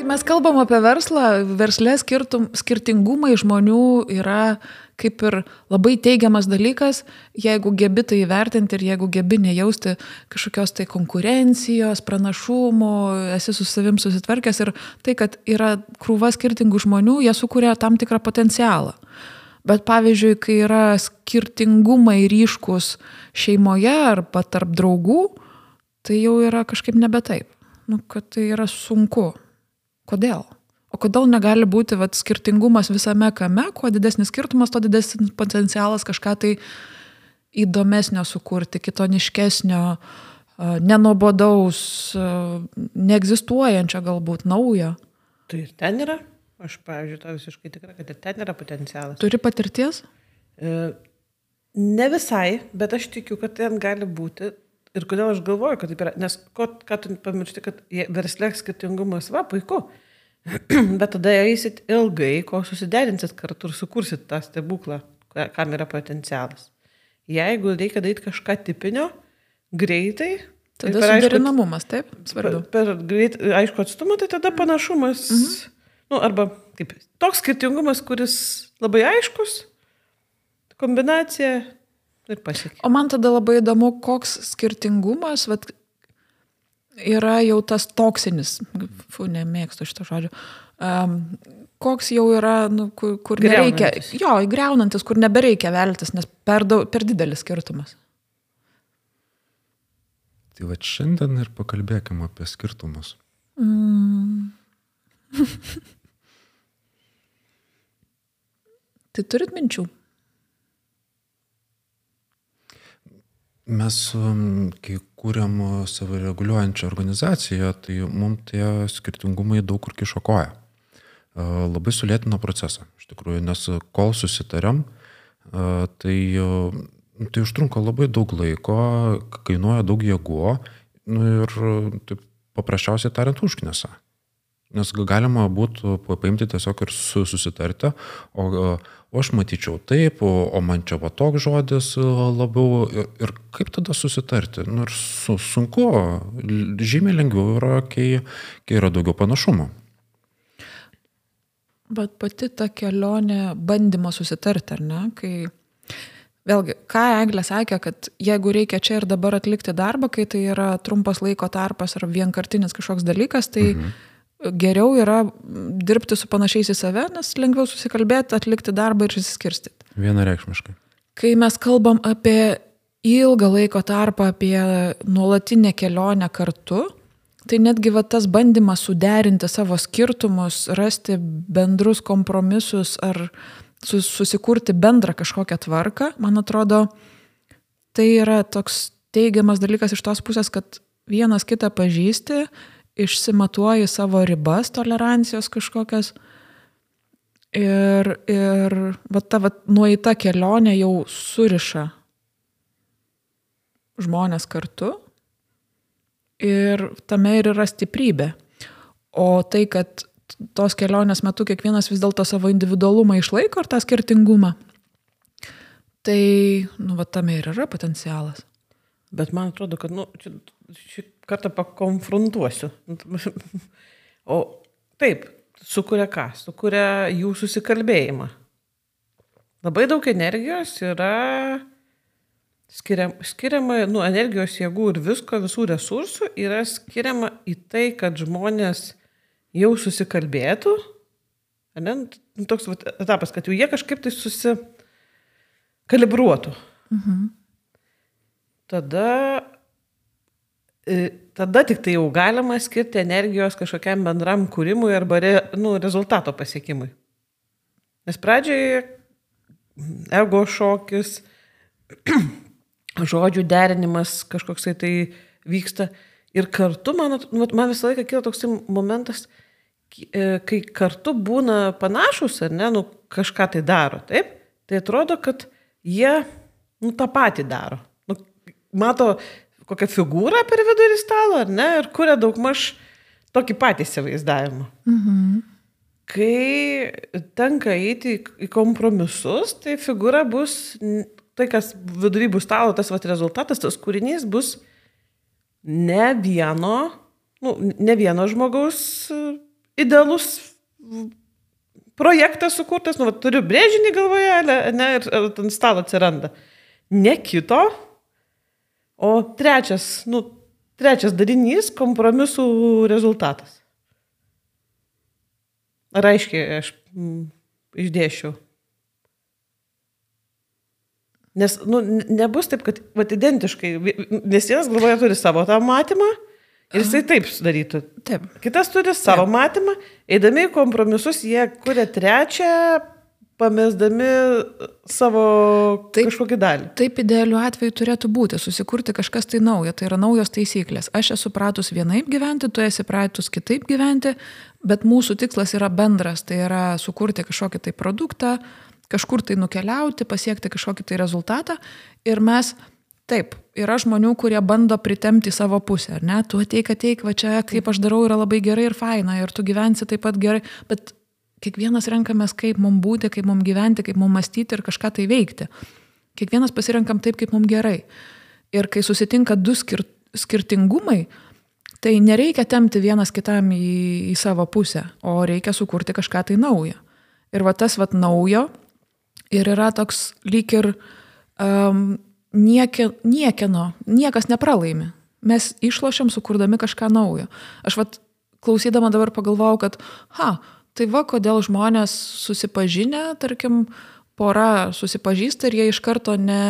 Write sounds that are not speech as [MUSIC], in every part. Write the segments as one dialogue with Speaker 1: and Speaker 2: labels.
Speaker 1: Mes kalbam apie verslą, verslė skirtum, skirtingumai žmonių yra kaip ir labai teigiamas dalykas, jeigu gebi tai įvertinti ir jeigu gebi nejausti kažkokios tai konkurencijos, pranašumo, esi su savim susitvarkęs ir tai, kad yra krūva skirtingų žmonių, jie sukuria tam tikrą potencialą. Bet pavyzdžiui, kai yra skirtingumai ryškus šeimoje arba tarp draugų, tai jau yra kažkaip nebe taip. Nu, kad tai yra sunku. Kodėl? O kodėl negali būti vat, skirtingumas visame kame, kuo didesnis skirtumas, to didesnis potencialas kažką tai įdomesnio sukurti, kitoniškesnio, nenobodaus, neegzistuojančio galbūt, naujo.
Speaker 2: Tai ir ten yra. Aš, pavyzdžiui, to visiškai tikra, kad ir ten yra potencialas.
Speaker 1: Turi patirties?
Speaker 2: E, ne visai, bet aš tikiu, kad ten gali būti. Ir kodėl aš galvoju, kad taip yra. Nes ko, ką tu pamiršti, kad verslė skirtingumas, va, puiku. [CLEARS THROAT] Bet tada eisit ilgai, kol susiderinsit kartu ir sukursit tą stebuklą, kam yra potencialas. Jeigu reikia daryti kažką tipinio, greitai.
Speaker 1: Tada per suderinamumas, taip, svarbu.
Speaker 2: Per, per greit, aišku atstumą, tai tada panašumas. Mhm. Nu, arba kaip, toks skirtingumas, kuris labai aiškus, kombinacija ir pasiekia.
Speaker 1: O man tada labai įdomu, koks skirtingumas, vat, yra jau tas toksinis, fu, nemėgstu šito žodžio, um, koks jau yra, nu, kur, kur nereikia, jo, greunantis, kur nebereikia veltis, nes per, daug, per didelis skirtumas.
Speaker 3: Tai va šiandien ir pakalbėkime apie skirtumus.
Speaker 1: Mm. [LAUGHS] tai turit minčių?
Speaker 3: Mes, kai kūrėm savireguliuojančią organizaciją, tai mums tie skirtingumai daug kur kišokoja. Labai sulėtino procesą, iš tikrųjų, nes kol susitarėm, tai, tai užtrunka labai daug laiko, kainuoja daug jėgų nu, ir taip, paprasčiausiai tariant užknesa. Nes galima būtų paimti tiesiog ir susitarti, o, o aš matyčiau taip, o, o man čia va toks žodis labiau ir, ir kaip tada susitarti. Nu, ir su, sunku, žymiai lengviau yra, kai, kai yra daugiau panašumų.
Speaker 1: Bet pati ta kelionė bandymo susitarti, ar ne? Kai Vėlgi, ką Eglė sakė, kad jeigu reikia čia ir dabar atlikti darbą, kai tai yra trumpas laiko tarpas ar vienkartinis kažkoks dalykas, tai mhm geriau yra dirbti su panašiais į save, nes lengviau susikalbėti, atlikti darbą ir išsiskirstyti.
Speaker 3: Vienareikšmiškai.
Speaker 1: Kai mes kalbam apie ilgą laiko tarpą, apie nuolatinę kelionę kartu, tai netgi va, tas bandymas suderinti savo skirtumus, rasti bendrus kompromisus ar susikurti bendrą kažkokią tvarką, man atrodo, tai yra toks teigiamas dalykas iš tos pusės, kad vienas kitą pažįsti, išsimatuoji savo ribas, tolerancijos kažkokias. Ir, ir va ta va, nueita kelionė jau suriša žmonės kartu ir tame ir yra stiprybė. O tai, kad tos kelionės metu kiekvienas vis dėlto savo individualumą išlaiko ir tą skirtingumą, tai nu, va, tame ir yra potencialas.
Speaker 2: Bet man atrodo, kad nu, šį kartą pakonfrontuosiu. O taip, sukuria ką? Sukuria jų susikalbėjimą. Labai daug energijos yra skiriama, skiriama nu, energijos jėgų ir visko, visų resursų yra skiriama į tai, kad žmonės jau susikalbėtų. Ne? Nu, toks vat, etapas, kad jau jie kažkaip tai susikalibruotų. Mhm tada, tada tik tai jau galima skirti energijos kažkokiam bendram kūrimui arba re, nu, rezultato pasiekimui. Nes pradžioje ego šokis, [CLEARS THROAT] žodžių derinimas kažkoksai tai vyksta. Ir kartu, man, man visą laiką kyla toks momentas, e, kai kartu būna panašus, ar ne, nu, kažką tai daro, taip, tai atrodo, kad jie, nu, tą patį daro mato kokią figūrą per vidurį stalo, ar ne, ir kuria daugmaž tokį patį įsivaizdavimą. Mhm. Kai tenka eiti į kompromisus, tai figūra bus, tai kas vidury bus stalo, tas vat, rezultatas, tas kūrinys bus ne vieno, nu, ne vieno žmogaus idealus projektas sukurtas, nu, va, turiu brėžinį galvoje, ne, ir ant stalo atsiranda. Ne kito, o trečias, nu, trečias darinys - kompromisų rezultatas. Ar aiškiai aš mm, išdėšiu? Nes, nu, nebus taip, kad, va, identiškai, nes vienas galvoje turi savo tą matymą ir jisai taip sudarytų.
Speaker 1: Taip.
Speaker 2: Kitas turi savo
Speaker 1: Taip.
Speaker 2: matymą, eidami į kompromisus, jie kuria trečią, pamesdami savo
Speaker 1: Taip.
Speaker 2: kažkokį dalį.
Speaker 1: Taip idealiu atveju turėtų būti, susikurti kažkas tai naujo, tai yra naujos taisyklės. Aš esu pratus vienaip gyventi, tu esi pratus kitaip gyventi, bet mūsų tikslas yra bendras, tai yra sukurti kažkokį tai produktą, kažkur tai nukeliauti, pasiekti kažkokį tai rezultatą ir mes Taip, yra žmonių, kurie bando pritemti savo pusę, ar ne? Tu ateik, ateik, va čia, kaip aš darau, yra labai gerai ir faina, ir tu gyvensi taip pat gerai, bet kiekvienas renkamės, kaip mums būti, kaip mums gyventi, kaip mums mąstyti ir kažką tai veikti. Kiekvienas pasirenkam taip, kaip mums gerai. Ir kai susitinka du skir skirtingumai, tai nereikia temti vienas kitam į, į savo pusę, o reikia sukurti kažką tai naujo. Ir va tas va naujo ir yra toks lyg ir um, nieki, niekino, niekas nepralaimi. Mes išlošiam sukurdami kažką naujo. Aš vat klausydama dabar pagalvojau, kad, ha, tai va, kodėl žmonės susipažinę, tarkim, pora susipažįsta ir jie iš karto ne,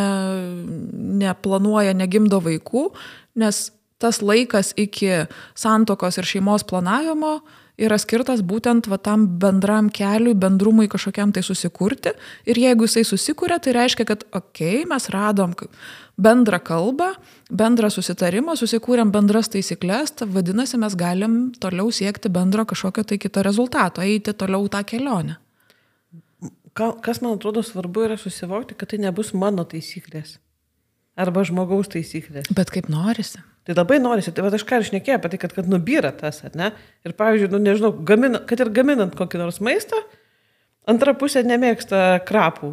Speaker 1: neplanuoja, negimdo vaikų, nes tas laikas iki santokos ir šeimos planavimo yra skirtas būtent va, tam bendram keliui, bendrumui kažkokiam tai susikurti. Ir jeigu jisai susikuria, tai reiškia, kad, okei, okay, mes radom bendrą kalbą, bendrą susitarimą, susikūrėm bendras taisyklės, tai vadinasi, mes galim toliau siekti bendro kažkokio tai kito rezultato, eiti toliau tą kelionę.
Speaker 2: Ka- Kas man atrodo svarbu yra susivokti, kad tai nebus mano taisyklės. Arba žmogaus taisyklės.
Speaker 1: Bet kaip norisi.
Speaker 2: Tai labai norisi, tai va aš ką ir šnekėjau apie tai, kad, kad nubyra tas, ar ne? Ir pavyzdžiui, nu nežinau, gamina, kad ir gaminant kokį nors maistą, antra pusė nemėgsta krapų.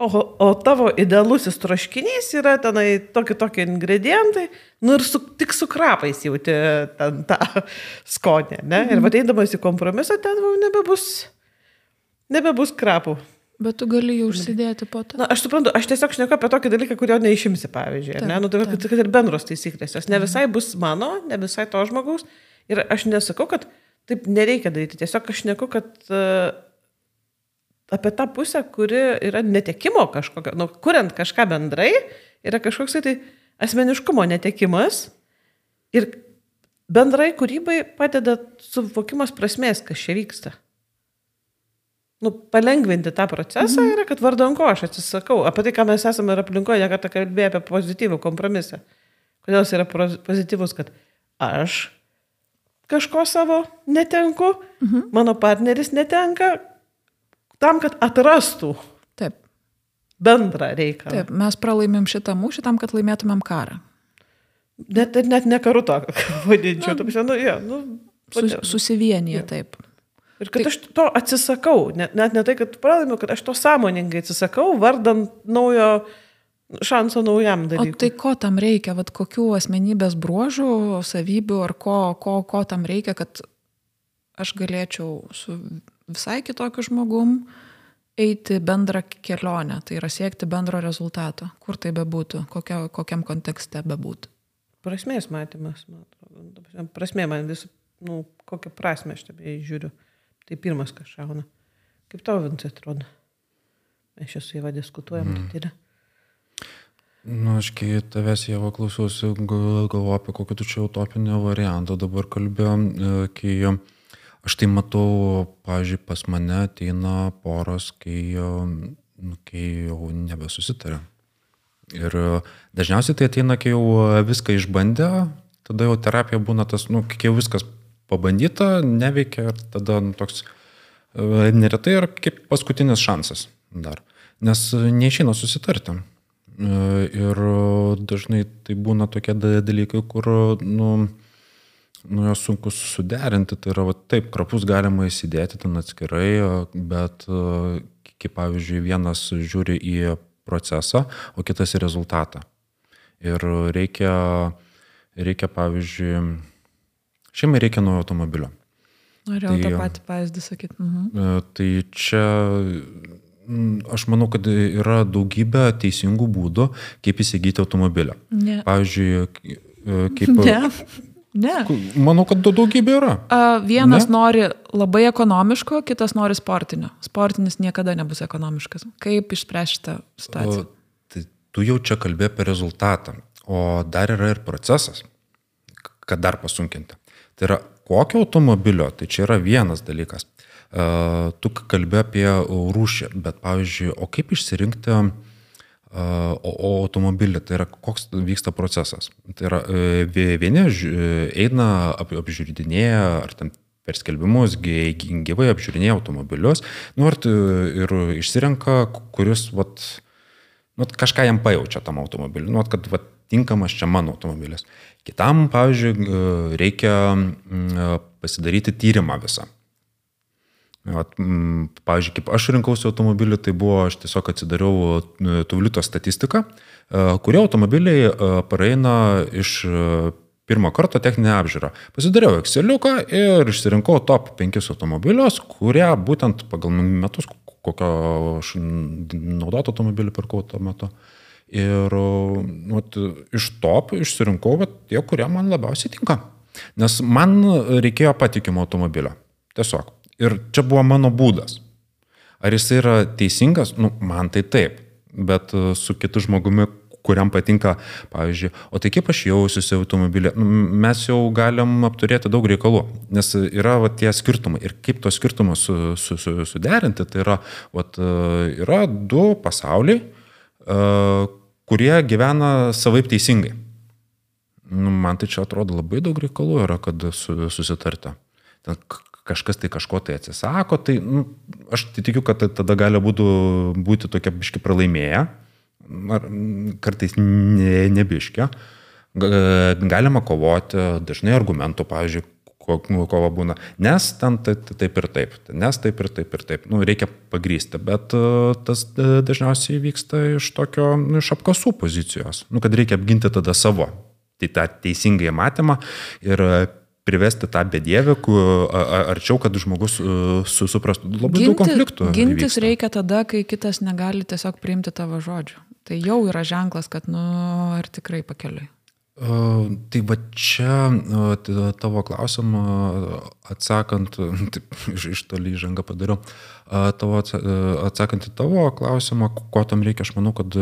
Speaker 2: O, o tavo idealusis troškinys yra tenai tokie tokie ingredientai, nu ir su, tik su krapais jauti ten tą skonį, ne? Ir ateidamas į kompromisą ten jau nebebus, nebebus krapų.
Speaker 1: Bet tu gali jų užsidėti po to.
Speaker 2: Na, aš suprantu, aš tiesiog šneku apie tokį dalyką, kurio neišimsi, pavyzdžiui. Taip, ne? Nu, tai, kad, kad ir bendros taisyklės, jos ne visai bus mano, ne visai to žmogaus. Ir aš nesakau, kad taip nereikia daryti. Tiesiog aš šneku, kad uh, apie tą pusę, kuri yra netekimo kažkokio, nu, kuriant kažką bendrai, yra kažkoks tai asmeniškumo netekimas. Ir bendrai kūrybai padeda suvokimas prasmės, kas čia vyksta nu, palengvinti tą procesą yra, kad vardan ko aš atsisakau. Apie tai, ką mes esame ir aplinkoje, nekartą kalbėjome apie pozityvų kompromisą. Kodėl jis yra pozityvus, kad aš kažko savo netenku, mhm. mano partneris netenka, tam, kad atrastų
Speaker 1: Taip,
Speaker 2: bendrą reikalą.
Speaker 1: taip, mes pralaimim šitą mūšį tam, kad laimėtumėm karą.
Speaker 2: Net, net ne karu to [LAUGHS] vadinčiau. Na, nu, ja, nu,
Speaker 1: Sus, susivienyje, taip.
Speaker 2: Ir kad aš to atsisakau, net, net ne tai, kad pralaimiu, kad aš to sąmoningai atsisakau, vardant naujo šanso naujam
Speaker 1: O
Speaker 2: dalykui.
Speaker 1: tai ko tam reikia, Vat kokių asmenybės bruožų, savybių ar ko, ko, ko tam reikia, kad aš galėčiau su visai kitokiu žmogum eiti bendrą kelionę, tai yra siekti bendro rezultato, kur tai bebūtų, kokia, kokiam kontekste bebūtų.
Speaker 2: Prasmės matymas, man atrodo. Prasme, Prasmė man vis, nu, kokią prasme aš taip žiūriu. Tai pirmas, kas šauna. Kaip tau, Vincai, atrodo? Mes čia su Jėva diskutuojam, mm. tai yra.
Speaker 3: Nu, aš kai tavęs jau klausiausi, gal- galvoju apie kokį tu čia utopinį variantą dabar kalbėjom, e, kai aš tai matau, pavyzdžiui, pas mane ateina poros, kai, e, nu, kai jau nebesusitarė. Ir e, dažniausiai tai ateina, kai jau viską išbandė, tada jau terapija būna tas, nu, kai jau viskas pabandyta, neveikia ir tada nu, toks e, neretai yra kaip paskutinis šansas dar. Nes neišeina susitarti. E, Ir dažnai tai būna tokie da- dalykai, kur, nu, nu jos sunku suderinti. Tai yra, va, taip, krapus galima įsidėti ten atskirai, e, bet, kaip pavyzdžiui, vienas žiūri į procesą, o kitas į rezultatą. Ir reikia, reikia pavyzdžiui, šeimai reikia naujo automobilio.
Speaker 1: Norėjau tai, tą patį pavyzdį sakyti. Mhm.
Speaker 3: Tai čia aš manau, kad yra daugybė teisingų būdų, kaip įsigyti automobilį.
Speaker 1: Ne.
Speaker 3: Pavyzdžiui, kaip...
Speaker 1: Ne. Ne.
Speaker 3: Manau, kad daugybė yra.
Speaker 1: A, vienas ne? nori labai ekonomiško, kitas nori sportinio. Sportinis niekada nebus ekonomiškas. Kaip išspręsti šitą situaciją?
Speaker 3: O, tai tu jau čia kalbė apie rezultatą, o dar yra ir procesas, kad dar pasunkinti. Tai yra kokio automobilio, tai čia yra vienas dalykas. Uh, tu kalbė apie rūšį, bet pavyzdžiui, o kaip išsirinkti uh, o, o automobilį, tai yra koks vyksta procesas. Tai yra vieni eina ap, apžiūrinėja, ar ten per skelbimus gyvai apžiūrinėja automobilius, nu, ir išsirenka, kuris, vat, nu, kažką jam pajaučia tam automobiliu, nu, kad vat, tinkamas čia mano automobilis. Kitam, pavyzdžiui, reikia pasidaryti tyrimą visą. At, pavyzdžiui, kaip aš rinkausi automobilį, tai buvo, aš tiesiog atsidariau e, Tuvlito statistiką, e, kurie automobiliai e, praeina iš pirmą kartą techninę apžiūrą. Pasidariau Exceliuką ir išsirinkau top 5 automobilius, kurie būtent pagal metus, kokio aš naudotą automobilį pirkau tuo metu. Ir nu, iš top išsirinkau va, tie, kurie man labiausiai tinka. Nes man reikėjo patikimo automobilio. Tiesiog. Ir čia buvo mano būdas. Ar jis yra teisingas? Nu, man tai taip. Bet e, su kitu žmogumi, kuriam patinka, pavyzdžiui, o tai kaip aš jausiuosi automobilį, nu, mes jau galim apturėti daug reikalų, nes yra va, tie skirtumai ir kaip tos skirtumus su, su, su, suderinti, tai yra, va, e, yra du pasauliai, uh, kurie gyvena savaip teisingai. Nu, man tai čia atrodo labai daug reikalų yra, kad su, susitarti. Ten kažkas tai kažko tai atsisako, tai nu, aš tai tikiu, kad tada gali būtų, būti tokia biški pralaimėję, ar kartais ne, nebiški. Galima kovoti, dažnai argumentų, pavyzdžiui, kova būna, nes ten taip ir taip, nes taip ir taip ir taip, nu, reikia pagrysti, bet e, tas e, dažniausiai vyksta iš tokio, nu, iš apkasų pozicijos, nu, kad reikia apginti tada savo, tai tą teisingąjį matymą ir privesti tą bedėvę, arčiau, kad žmogus su, suprastų labai Ginti, daug konfliktų.
Speaker 1: Gintis vyksta. reikia tada, kai kitas negali tiesiog priimti tavo žodžių. Tai jau yra ženklas, kad, nu, ar tikrai pakeliui.
Speaker 3: Tai va čia uh, tavo klausimą atsakant, [LAUGHS] taip, iš, iš toli įžangą padariau, tavo atsakant į tavo klausimą, ko tam reikia, aš manau, kad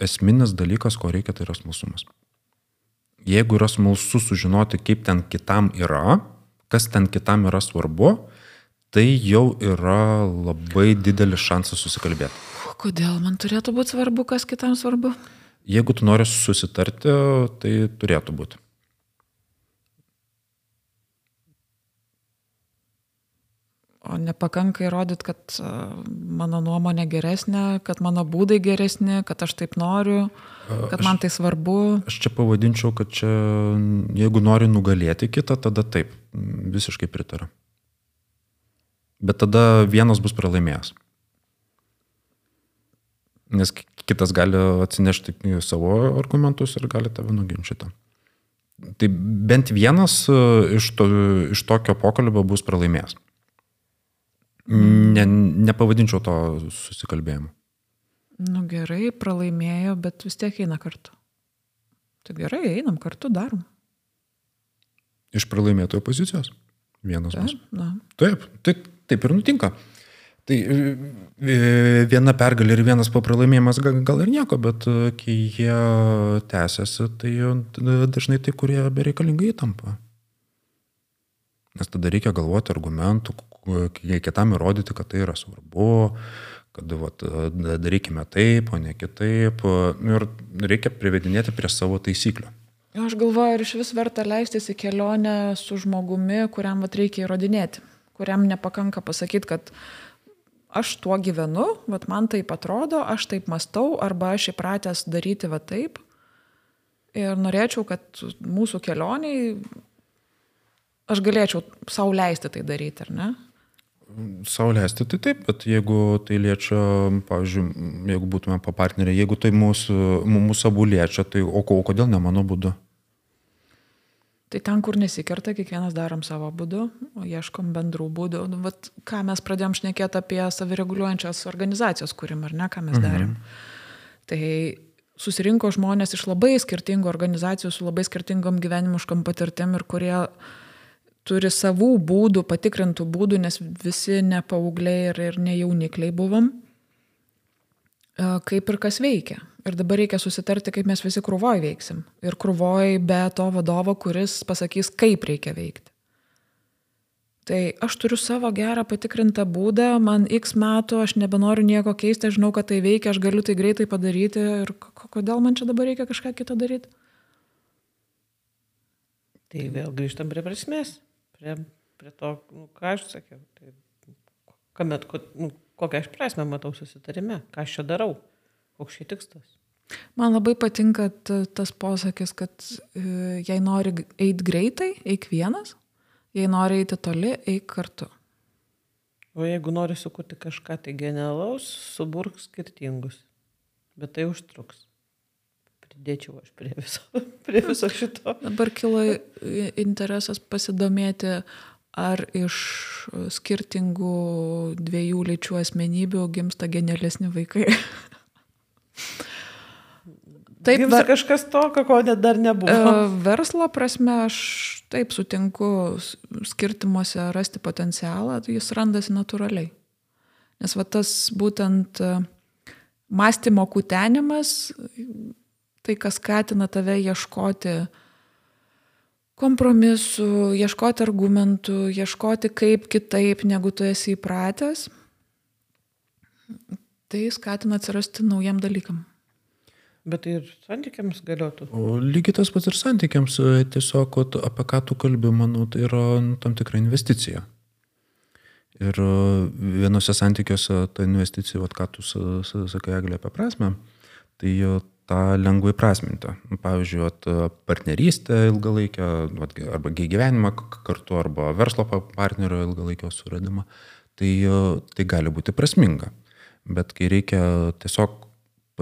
Speaker 3: esminis dalykas, ko reikia, tai yra smalsumas jeigu yra smalsu sužinoti, kaip ten kitam yra, kas ten kitam yra svarbu, tai jau yra labai didelis šansas susikalbėti.
Speaker 1: Kodėl man turėtų būti svarbu, kas kitam svarbu?
Speaker 3: Jeigu tu nori susitarti, tai turėtų būti.
Speaker 1: O nepakanka įrodyti, kad mano nuomonė geresnė, kad mano būdai geresni, kad aš taip noriu, kad aš, man tai svarbu.
Speaker 3: Aš čia pavadinčiau, kad čia jeigu nori nugalėti kitą, tada taip, visiškai pritariu. Bet tada vienas bus pralaimėjęs. Nes kitas gali atsinešti savo argumentus ir gali tave nuginčyti. Tai bent vienas iš, to, iš tokio pokalbio bus pralaimėjęs. Ne, nepavadinčiau to susikalbėjimu.
Speaker 1: Nu gerai, pralaimėjo, bet vis tiek eina kartu. Tai gerai, einam kartu, darom.
Speaker 3: Iš pralaimėtojo pozicijos. Vienas
Speaker 1: bus. Na.
Speaker 3: Taip, taip, taip ir nutinka. Tai e, viena pergalė ir vienas papralaimėjimas gal, ir nieko, bet e, kai jie tęsiasi, tai dažnai tai, kurie bereikalingai įtampa. Nes tada reikia galvoti argumentų, kitam įrodyti, kad tai yra svarbu, kad vat, darykime taip, o ne kitaip. Ir reikia privedinėti prie savo taisyklių.
Speaker 1: Aš galvoju, ar iš vis verta leistis į kelionę su žmogumi, kuriam vat, reikia įrodinėti, kuriam nepakanka pasakyti, kad aš tuo gyvenu, vat, man taip atrodo, aš taip mastau, arba aš įpratęs daryti va taip. Ir norėčiau, kad mūsų kelioniai aš galėčiau savo leisti tai daryti, ar ne?
Speaker 3: Sauliaisti tai taip, bet jeigu tai liečia, pavyzdžiui, jeigu būtume po partneriai, jeigu tai mūsų, mūsų abu liečia, tai o, o kodėl ne mano būdu?
Speaker 1: Tai ten, kur nesikerta, kiekvienas darom savo būdu, ieškom bendrų būdų. Nu, vat, ką mes pradėjom šnekėti apie savireguliuojančias organizacijos kūrimą, ar ne, ką mes darėm. Mhm. Tai susirinko žmonės iš labai skirtingų organizacijų, su labai skirtingom gyvenimiškom patirtim ir kurie turi savų būdų, patikrintų būdų, nes visi ne paaugliai ir, ir ne jaunikliai buvom, kaip ir kas veikia. Ir dabar reikia susitarti, kaip mes visi krūvoj veiksim. Ir krūvoj be to vadovo, kuris pasakys, kaip reikia veikti. Tai aš turiu savo gerą patikrintą būdą, man x metų, aš nebenoriu nieko keisti, aš žinau, kad tai veikia, aš galiu tai greitai padaryti ir kodėl man čia dabar reikia kažką kitą daryti.
Speaker 2: Tai vėl grįžtam prie prasmės, prie, prie to, nu, ką aš sakiau. Tai, kamet, nu, kokią aš prasme matau susitarime, ką aš čia darau. Koks šį tikslas?
Speaker 1: Man labai patinka tas posakis, kad e, jei nori eiti greitai, eik vienas, jei nori eiti toli, eik kartu.
Speaker 2: O jeigu nori sukurti kažką tai genialaus, suburk skirtingus. Bet tai užtruks. Pridėčiau aš prie viso, [LAUGHS] prie viso šito.
Speaker 1: Dabar kilo interesas pasidomėti, ar iš skirtingų dviejų lyčių asmenybių gimsta genialesni vaikai. [LAUGHS]
Speaker 2: Taip, ver... kažkas to, ko dar nebuvo.
Speaker 1: E, verslo prasme aš taip sutinku skirtimuose rasti potencialą, tai jis randasi natūraliai. Nes va tas būtent e, mąstymo kūtenimas, tai kas skatina tave ieškoti kompromisų, ieškoti argumentų, ieškoti kaip kitaip, negu tu esi įpratęs, tai skatina atsirasti naujam dalykam.
Speaker 2: Bet tai ir santykiams galėtų.
Speaker 3: O lygiai tas pats ir santykiams, e, tiesiog apie ką tu kalbi, manau, tai yra nu, tam tikra investicija. Ir e, vienose santykiuose ta investicija, vat, ką tu sakai, Eglė, apie prasme, tai e, tą lengvai prasminti. Pavyzdžiui, vat, partnerystę ilgalaikę, vat, arba gyvenimą kartu, arba verslo partnerio ilgalaikio suradimą, tai, tai gali būti prasminga. Bet kai reikia tiesiog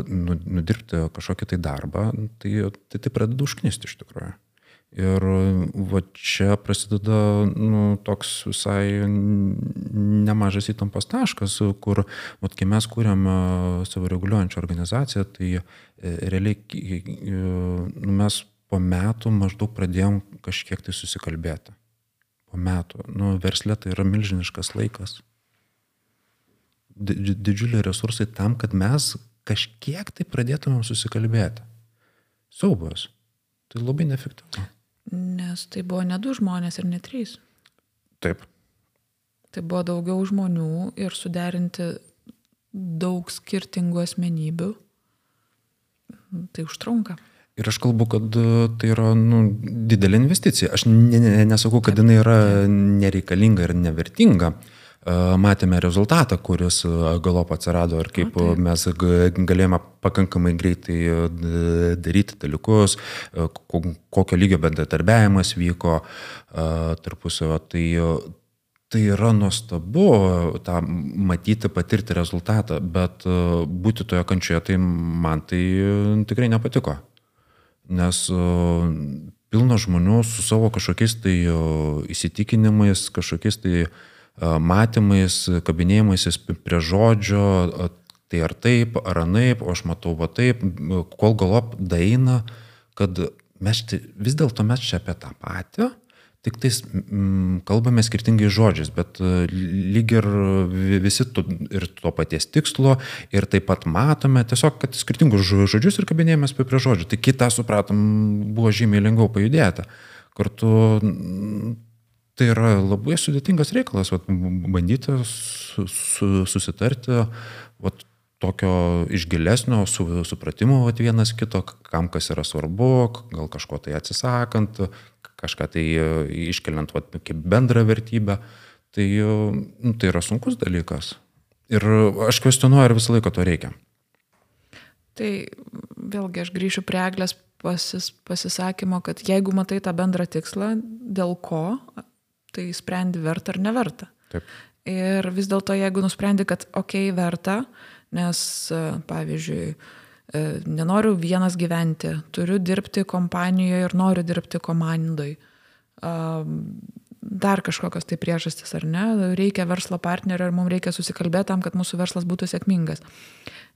Speaker 3: nu, nudirbti kažkokį tai darbą, tai tai, tai pradeda užknisti iš tikrųjų. Ir va čia prasideda nu, toks visai nemažas įtampos taškas, kur, vat, kai mes kūrėm savo reguliuojančią organizaciją, tai e, realiai nu, mes po metų maždaug pradėjom kažkiek tai susikalbėti. Po metų. Nu, verslė tai yra milžiniškas laikas didžiuliai resursai tam, kad mes kažkiek tai pradėtumėm susikalbėti. Saubas. Tai labai neefektyvu.
Speaker 1: Nes tai buvo ne du žmonės ir ne trys.
Speaker 3: Taip.
Speaker 1: Tai buvo daugiau žmonių ir suderinti daug skirtingų asmenybių. Tai užtrunka.
Speaker 3: Ir aš kalbu, kad tai yra nu, didelė investicija. Aš ne, ne, nesakau, kad jinai yra nereikalinga ir nevertinga. Uh, matėme rezultatą, kuris galop atsirado ir kaip A, mes galėjome pakankamai greitai daryti dalykus, kokio lygio bendradarbiavimas vyko tarpusavio. Tai, tai yra nuostabu tą matyti, patirti rezultatą, bet būti toje kančioje, tai man tai tikrai nepatiko. Nes pilna žmonių su savo kažkokiais tai įsitikinimais, kažkokiais tai uh, matymais, kabinėjimaisiais prie žodžio, tai ar taip, ar anaip, o aš matau va taip, kol galop daina, kad mes vis dėlto mes čia apie tą patį, tik tais mm, kalbame skirtingais žodžiais, bet lyg ir visi to, ir to paties tikslo ir taip pat matome tiesiog, kad skirtingus žodžius ir kabinėjomės prie žodžių. Tai kitą supratom, buvo žymiai lengviau pajudėti. Kartu tai yra labai sudėtingas reikalas, vat, bandyti su, su, susitarti vat, tokio išgilesnio su, supratimo vat, vienas kito, kam kas yra svarbu, gal kažko tai atsisakant, kažką tai iškeliant vat, kaip bendrą vertybę. Tai, nu, tai yra sunkus dalykas. Ir aš kvestionuoju, ar visą laiką to reikia.
Speaker 1: Tai vėlgi aš grįšiu prie eglės pasis, pasisakymo, kad jeigu matai tą bendrą tikslą, dėl ko tai sprendi verta ar neverta. Taip. Ir vis dėlto, jeigu nusprendi, kad okei, okay, verta, nes, e, pavyzdžiui, e, nenoriu vienas gyventi, turiu dirbti kompanijoje ir noriu dirbti komandai. dar kažkokios tai priežastis ar ne, reikia verslo partnerio ir mums reikia susikalbėti tam, kad mūsų verslas būtų sėkmingas.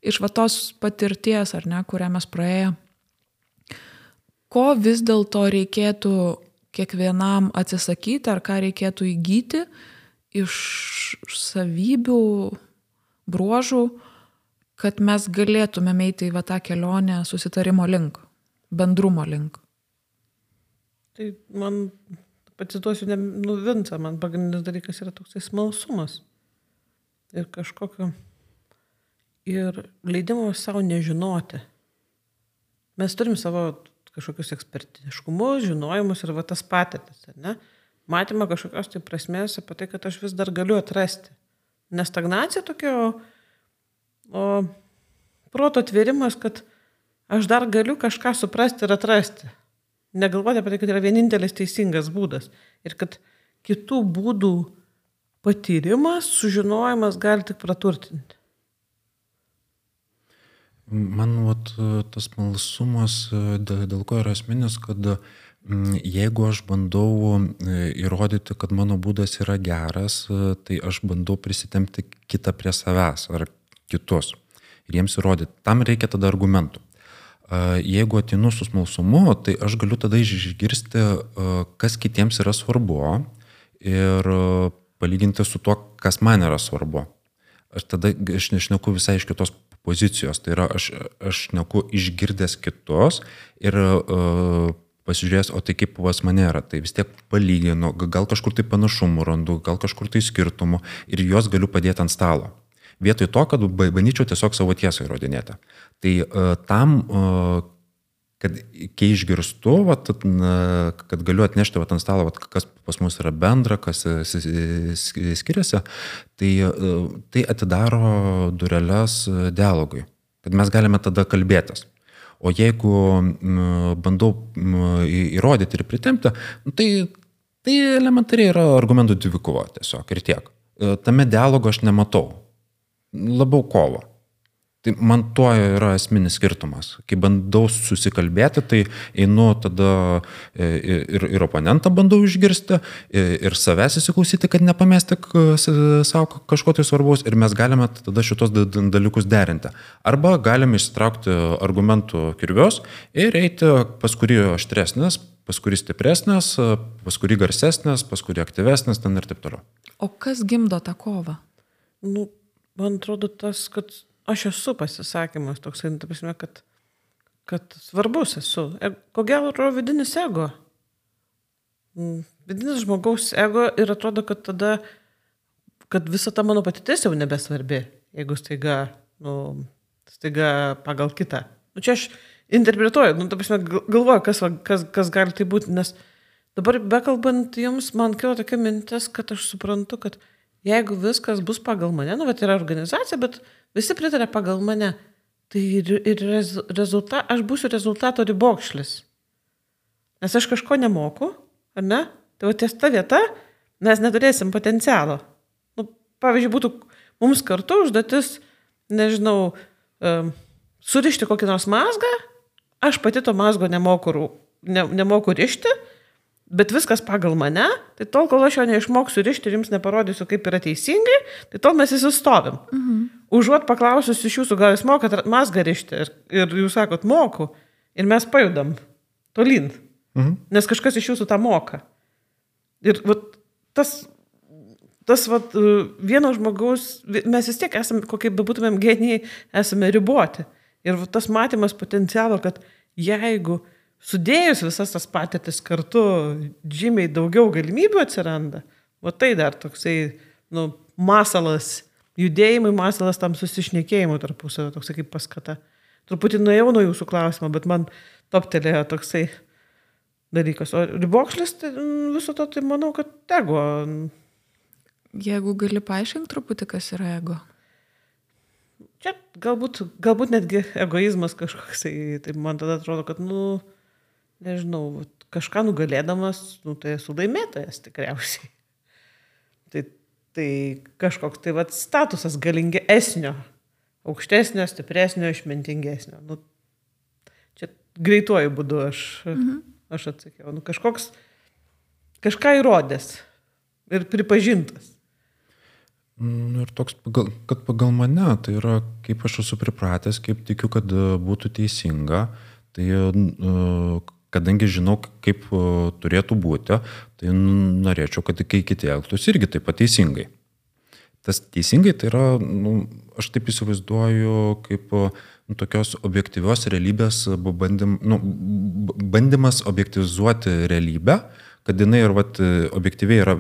Speaker 1: Iš va tos patirties, ar ne, kurią mes praėję, ko vis dėlto reikėtų kiekvienam atsisakyti, ar ką reikėtų įgyti iš savybių, bruožų, kad mes galėtumėm eiti į va tą kelionę susitarimo link, bendrumo link.
Speaker 2: Tai man pacituosiu, ne, nu, Vincą, man pagrindinis dalykas yra toksai smalsumas. Ir kažkokio. Ir leidimo savo nežinoti. Mes turim savo kažkokius ekspertiškumus, žinojimus ir va tas patirtis, ne? Matymą kažkokios tai prasmės apie tai, kad aš vis dar galiu atrasti. Nestagnacija tokia, o, o proto atvėrimas, kad aš dar galiu kažką suprasti ir atrasti negalvoti apie tai, kad yra vienintelis teisingas būdas ir kad kitų būdų patyrimas, sužinojimas gali tik praturtinti.
Speaker 3: Man vat, tas malsumas, dėl, dėl ko yra asmenis, kad jeigu aš bandau įrodyti, kad mano būdas yra geras, tai aš bandau prisitempti kitą prie savęs ar kitus ir jiems įrodyti. Tam reikia tada argumentų jeigu atinu su smalsumu, tai aš galiu tada išgirsti, kas kitiems yra svarbu ir palyginti su tuo, kas man yra svarbu. Aš tada aš nešneku visai iš kitos pozicijos, tai yra aš, aš neku išgirdęs kitos ir uh, pasižiūrės, o tai kaip pas mane yra, tai vis tiek palyginu, gal kažkur tai panašumų randu, gal kažkur tai skirtumų ir juos galiu padėti ant stalo vietoj to, kad bandyčiau tiesiog savo tiesą įrodinėti. Tai uh, tam, uh, kad kai išgirstu, vat, kad galiu atnešti vat, ant stalo, vat, kas pas mus yra bendra, kas skiriasi, tai, tai atidaro dureles dialogui, kad mes galime tada kalbėtis. O jeigu bandau įrodyti ir pritempti, nu, tai, tai elementariai yra argumentų dvikova tiesiog ir tiek. Tame dialogo aš nematau labiau kovo. Tai man tuo yra esminis skirtumas. Kai bandau susikalbėti, tai einu tada e, ir, ir oponentą bandau išgirsti, ir savęs įsiklausyti, kad nepamesti savo kažko tai svarbaus, ir mes galime tada šitos dalykus derinti. Arba galime išsitraukti argumentų kirvios ir eiti pas kurį aštresnis, pas kurį stipresnis, pas kurį garsesnis, pas kurį aktyvesnis, ten ir taip toliau.
Speaker 1: O kas gimdo tą kovą?
Speaker 2: Nu, man atrodo tas, kad aš esu pasisakymas toksai, nu, ta prasme, kad, kad svarbus esu. Ko gero vidinis ego. Mm, vidinis žmogaus ego ir atrodo, kad tada, kad visa ta mano patirtis jau nebesvarbi, jeigu staiga, nu, staiga pagal kitą. Nu, čia aš interpretuoju, nu, ta prasme, galvoju, kas, kas, kas gali tai būti, nes dabar bekalbant jums, man kilo tokia mintis, kad aš suprantu, kad jeigu viskas bus pagal mane, nu, bet yra organizacija, bet visi pritarė pagal mane, tai ir, ir rezulta, aš būsiu rezultato ribokšlis. Nes aš kažko nemoku, ar ne? Tai va ties ta vieta mes neturėsim potencialo. Nu, pavyzdžiui, būtų mums kartu užduotis, nežinau, um, surišti kokį nors mazgą, aš pati to mazgo nemoku, ne, nemoku rišti, bet viskas pagal mane, tai tol, kol aš jo neišmoksiu rišti ir jums neparodysiu, kaip yra teisingai, tai tol mes įsistovim. Mhm. Užuot paklausus iš jūsų, gal jūs mokat mazgą rišti ir, ir jūs sakot, moku, ir mes pajudam tolyn, mhm. nes kažkas iš jūsų tą moka. Ir vat, tas, tas vat, vieno žmogaus, mes vis tiek esame, kokie bebūtumėm genijai, esame riboti. Ir vat, tas matymas potencialo, kad jeigu sudėjus visas tas patirtis kartu, žymiai daugiau galimybių atsiranda. O tai dar toksai, nu, masalas, judėjimai, masalas tam susišnekėjimui tarpusavio, toksai kaip paskata. Truputį nuėjau nuo jūsų klausimo, bet man toptelėjo toksai dalykas. O ribokšlis, tai viso to, tai manau, kad ego.
Speaker 1: Jeigu gali paaiškinti truputį, kas yra ego.
Speaker 2: Čia galbūt, galbūt netgi egoizmas kažkoks, tai man tada atrodo, kad, nu, nežinau, kažką nugalėdamas, nu, tai esu laimėtojas tikriausiai. [LAUGHS] Tai, tai kažkoks tai vat, statusas galingesnio, aukštesnio, stipresnio, išmintingesnio. Nu, čia greituoju būdu aš, mhm. aš atsakiau. Nu, kažkoks kažką įrodęs ir pripažintas.
Speaker 3: Nu, ir toks, pagal, kad pagal mane, tai yra, kaip aš esu pripratęs, kaip tikiu, kad būtų teisinga, tai kadangi žinau, kaip e, turėtų būti, tai norėčiau, kad kai kiti elgtųsi irgi taip pat teisingai. Tas teisingai tai yra, nu, aš taip įsivaizduoju, kaip nu, tokios objektyvios realybės bandym, nu, bandymas objektivizuoti realybę, kad jinai ir vat, objektyviai yra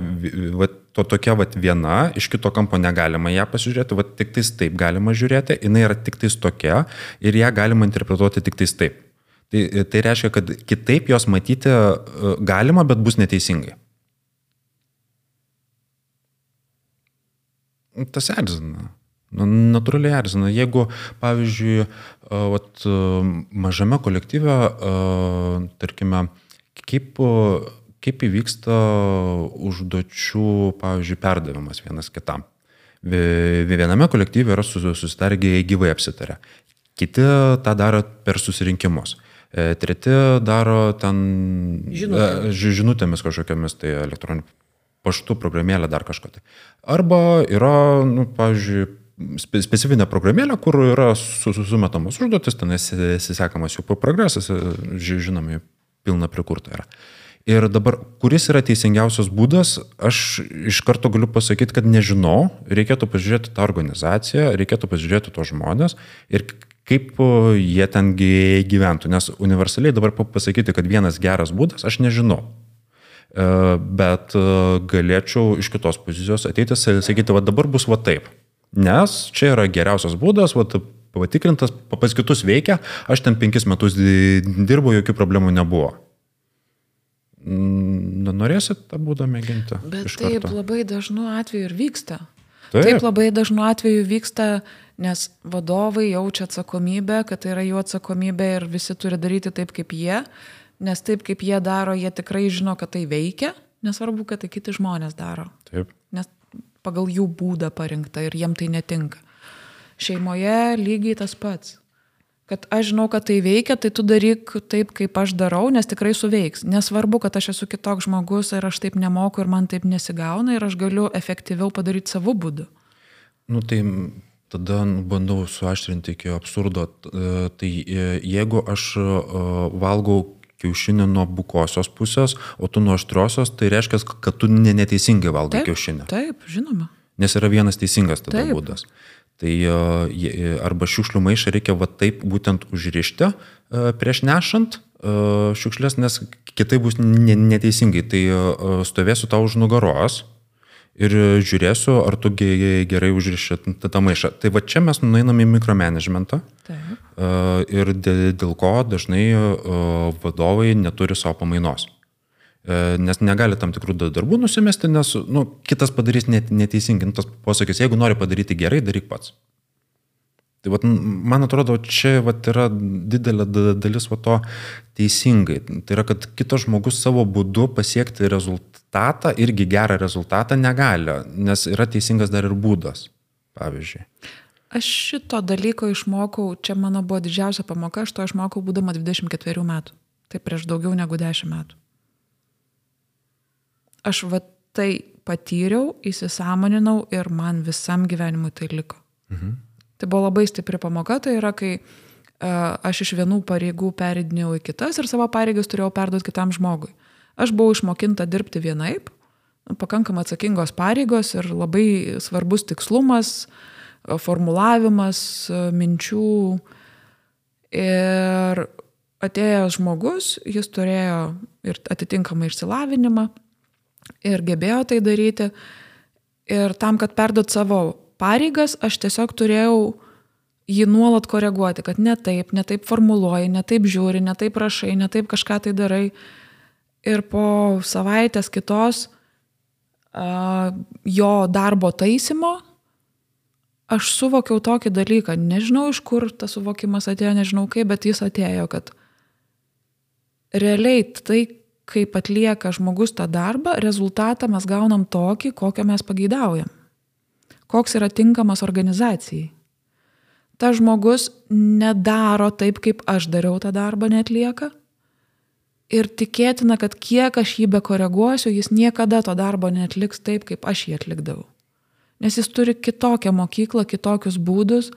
Speaker 3: vat, to tokia vat, viena, iš kito kampo negalima ją pasižiūrėti, vat, tik tais taip galima žiūrėti, jinai yra tik tais tokia ir ją galima interpretuoti tik tais taip. Tai, tai reiškia, kad kitaip jos matyti e, galima, bet bus neteisingai. Tas erzina. Nu, natūraliai erzina. Jeigu, pavyzdžiui, e, vat, e, mažame kolektyve, tarkime, kaip kaip įvyksta užduočių, pavyzdžiui, perdavimas vienas kitam. Viename kolektyve yra susitarę gyvai apsitarę. Kiti tą daro per susirinkimus. E, treti daro ten
Speaker 2: žinutėmis,
Speaker 3: žinutėmis kažkokiamis, tai elektroniniu paštu programėlę dar kažko. Tai. Arba yra, nu, pavyzdžiui, specifinė programėlė, kur yra sumetamos užduotis, ten sekamas jų progresas, žinoma, pilna prikurta yra. Ir dabar, kuris yra teisingiausias būdas, aš iš karto galiu pasakyti, kad nežinau, reikėtų pažiūrėti tą organizaciją, reikėtų pažiūrėti tos žmonės ir kaip jie ten gyventų. Nes universaliai dabar pasakyti, kad vienas geras būdas, aš nežinau. E, bet e, galėčiau iš kitos pozicijos ateiti ir sakyti, va dabar bus va taip. Nes čia yra geriausias būdas, va patikrintas, pas kitus veikia, aš ten penkis metus dirbu, jokių problemų nebuvo. Norėsit tą būdą mėginti?
Speaker 1: Bet taip labai dažnu atveju ir vyksta. Taip. taip labai dažnu atveju vyksta, nes vadovai jaučia atsakomybę, kad tai yra jų atsakomybė ir visi turi daryti taip, kaip jie, nes taip, kaip jie daro, jie tikrai žino, kad tai veikia, nesvarbu, kad tai kiti žmonės daro.
Speaker 3: Taip.
Speaker 1: Nes pagal jų būdą parinkta ir jiem tai netinka. Šeimoje lygiai tas pats kad aš žinau, kad tai veikia, tai tu daryk taip, kaip aš darau, nes tikrai suveiks. Nesvarbu, kad aš esu kitoks žmogus ir aš taip nemoku ir man taip nesigauna ir aš galiu efektyviau padaryti savo būdu.
Speaker 3: Nu tai tada bandau suaštrinti iki absurdo. E, tai e, jeigu aš e, valgau kiaušinį nuo bukosios pusės, o tu nuo aštriosios, tai reiškia, kad tu neteisingai valgai
Speaker 1: taip,
Speaker 3: kiaušinį.
Speaker 1: Taip, žinoma.
Speaker 3: Nes yra vienas teisingas tada
Speaker 1: taip.
Speaker 3: būdas. Tai e, arba šiukšlių maišą reikia va taip būtent užrišti e, prieš nešant e, šiukšlės, nes kitai bus neteisingai. Tai stovėsiu tau už nugaros ir žiūrėsiu, ar tu gerai užriši tą maišą. Tai va čia mes nueiname į mikromanagementą. Taip. Ir dėl ko dažnai vadovai neturi savo pamainos. E, nes negali tam tikrų darbų nusimesti, nes nu, kitas padarys net, neteisingai. Nu, tas posakis, jeigu nori padaryti gerai, daryk pats. Tai vat, man atrodo, čia vat, yra didelė dalis va, to teisingai. Tai yra, kad kitas žmogus savo būdu pasiekti rezultatą, irgi gerą rezultatą negali, nes yra teisingas dar ir būdas, pavyzdžiui.
Speaker 1: Aš šito dalyko išmokau, čia mano buvo didžiausia pamoka, aš to išmokau būdama 24 metų. Tai prieš daugiau negu 10 metų aš va tai patyriau, įsisamoninau ir man visam gyvenimui tai liko. Mhm. Tai buvo labai stipri pamoka, tai yra, kai uh, aš iš vienų pareigų peridinėjau į kitas ir savo pareigas turėjau perduoti kitam žmogui. Aš buvau išmokinta dirbti vienaip, pakankamai atsakingos pareigos ir labai svarbus tikslumas, formulavimas minčių. Ir atėjęs žmogus, jis turėjo ir atitinkamą išsilavinimą, ir gebėjo tai daryti. Ir tam, kad perdot savo pareigas, aš tiesiog turėjau jį nuolat koreguoti, kad ne taip, ne taip formuluoji, ne taip žiūri, ne taip rašai, ne taip kažką tai darai. Ir po savaitės kitos uh, jo darbo taisymo aš suvokiau tokį dalyką. Nežinau, iš kur tas suvokimas atėjo, nežinau kaip, bet jis atėjo, kad realiai tai, kaip atlieka žmogus tą darbą, rezultatą mes gaunam tokį, kokio mes pageidaujam. Koks yra tinkamas organizacijai. Ta žmogus nedaro taip, kaip aš dariau tą darbą, netlieka. Ir tikėtina, kad kiek aš jį bekoreguosiu, jis niekada to darbo netliks taip, kaip aš jį atlikdavau. Nes jis turi kitokią mokyklą, kitokius būdus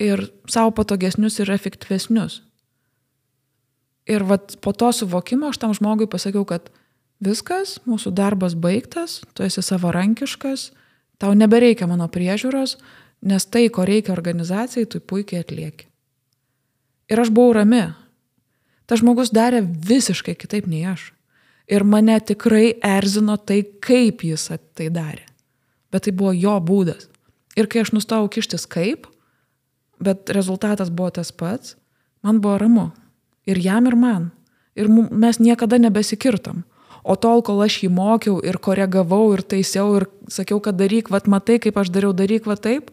Speaker 1: ir savo patogesnius ir efektyvesnius. Ir vat, po to suvokimo aš tam žmogui pasakiau, kad viskas, mūsų darbas baigtas, tu esi savarankiškas, tau nebereikia mano priežiūros, nes tai, ko reikia organizacijai, tu puikiai atlieki. Ir aš buvau rami. Tas žmogus darė visiškai kitaip nei aš. Ir mane tikrai erzino tai, kaip jis tai darė. Bet tai buvo jo būdas. Ir kai aš nustojau kištis kaip, bet rezultatas buvo tas pats, man buvo ramu. Ir jam, ir man. Ir mes niekada nebesikirtam. O tol, kol aš jį mokiau ir koregavau ir taisiau ir sakiau, kad daryk, vad matai, kaip aš dariau, daryk, va taip,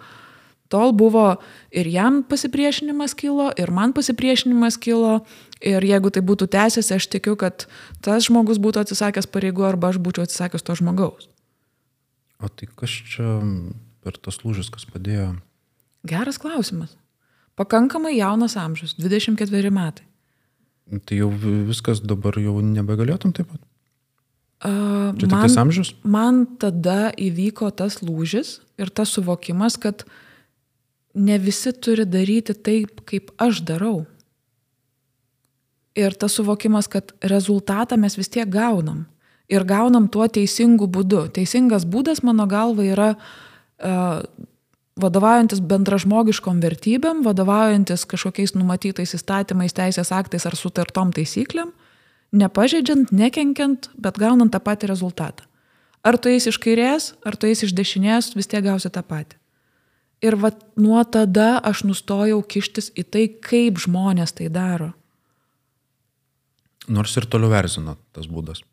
Speaker 1: tol buvo ir jam pasipriešinimas kilo, ir man pasipriešinimas kilo. Ir jeigu tai būtų tęsiasi, aš tikiu, kad tas žmogus būtų atsisakęs pareigų arba aš būčiau atsisakęs to žmogaus.
Speaker 3: O tai kas čia per tas lūžis, kas padėjo?
Speaker 1: Geras klausimas. Pakankamai jaunas amžius, 24 metai.
Speaker 3: Tai jau viskas dabar jau nebegalėtum taip pat?
Speaker 1: Uh,
Speaker 3: Čia tik tas amžius?
Speaker 1: Man tada įvyko tas lūžis ir tas suvokimas, kad ne visi turi daryti taip, kaip aš darau. Ir tas suvokimas, kad rezultatą mes vis tiek gaunam. Ir gaunam tuo teisingu būdu. Teisingas būdas, mano galva, yra uh, vadovaujantis bendražmogiškom vertybėm, vadovaujantis kažkokiais numatytais įstatymais, teisės aktais ar sutartom taisyklėm, nepažeidžiant, nekenkiant, bet gaunant tą patį rezultatą. Ar tu eisi iš kairės, ar tu eisi iš dešinės, vis tiek gausi tą patį. Ir va nuo tada aš nustojau kištis į tai, kaip žmonės tai daro.
Speaker 3: Nors ir toliau verzino tas būdas.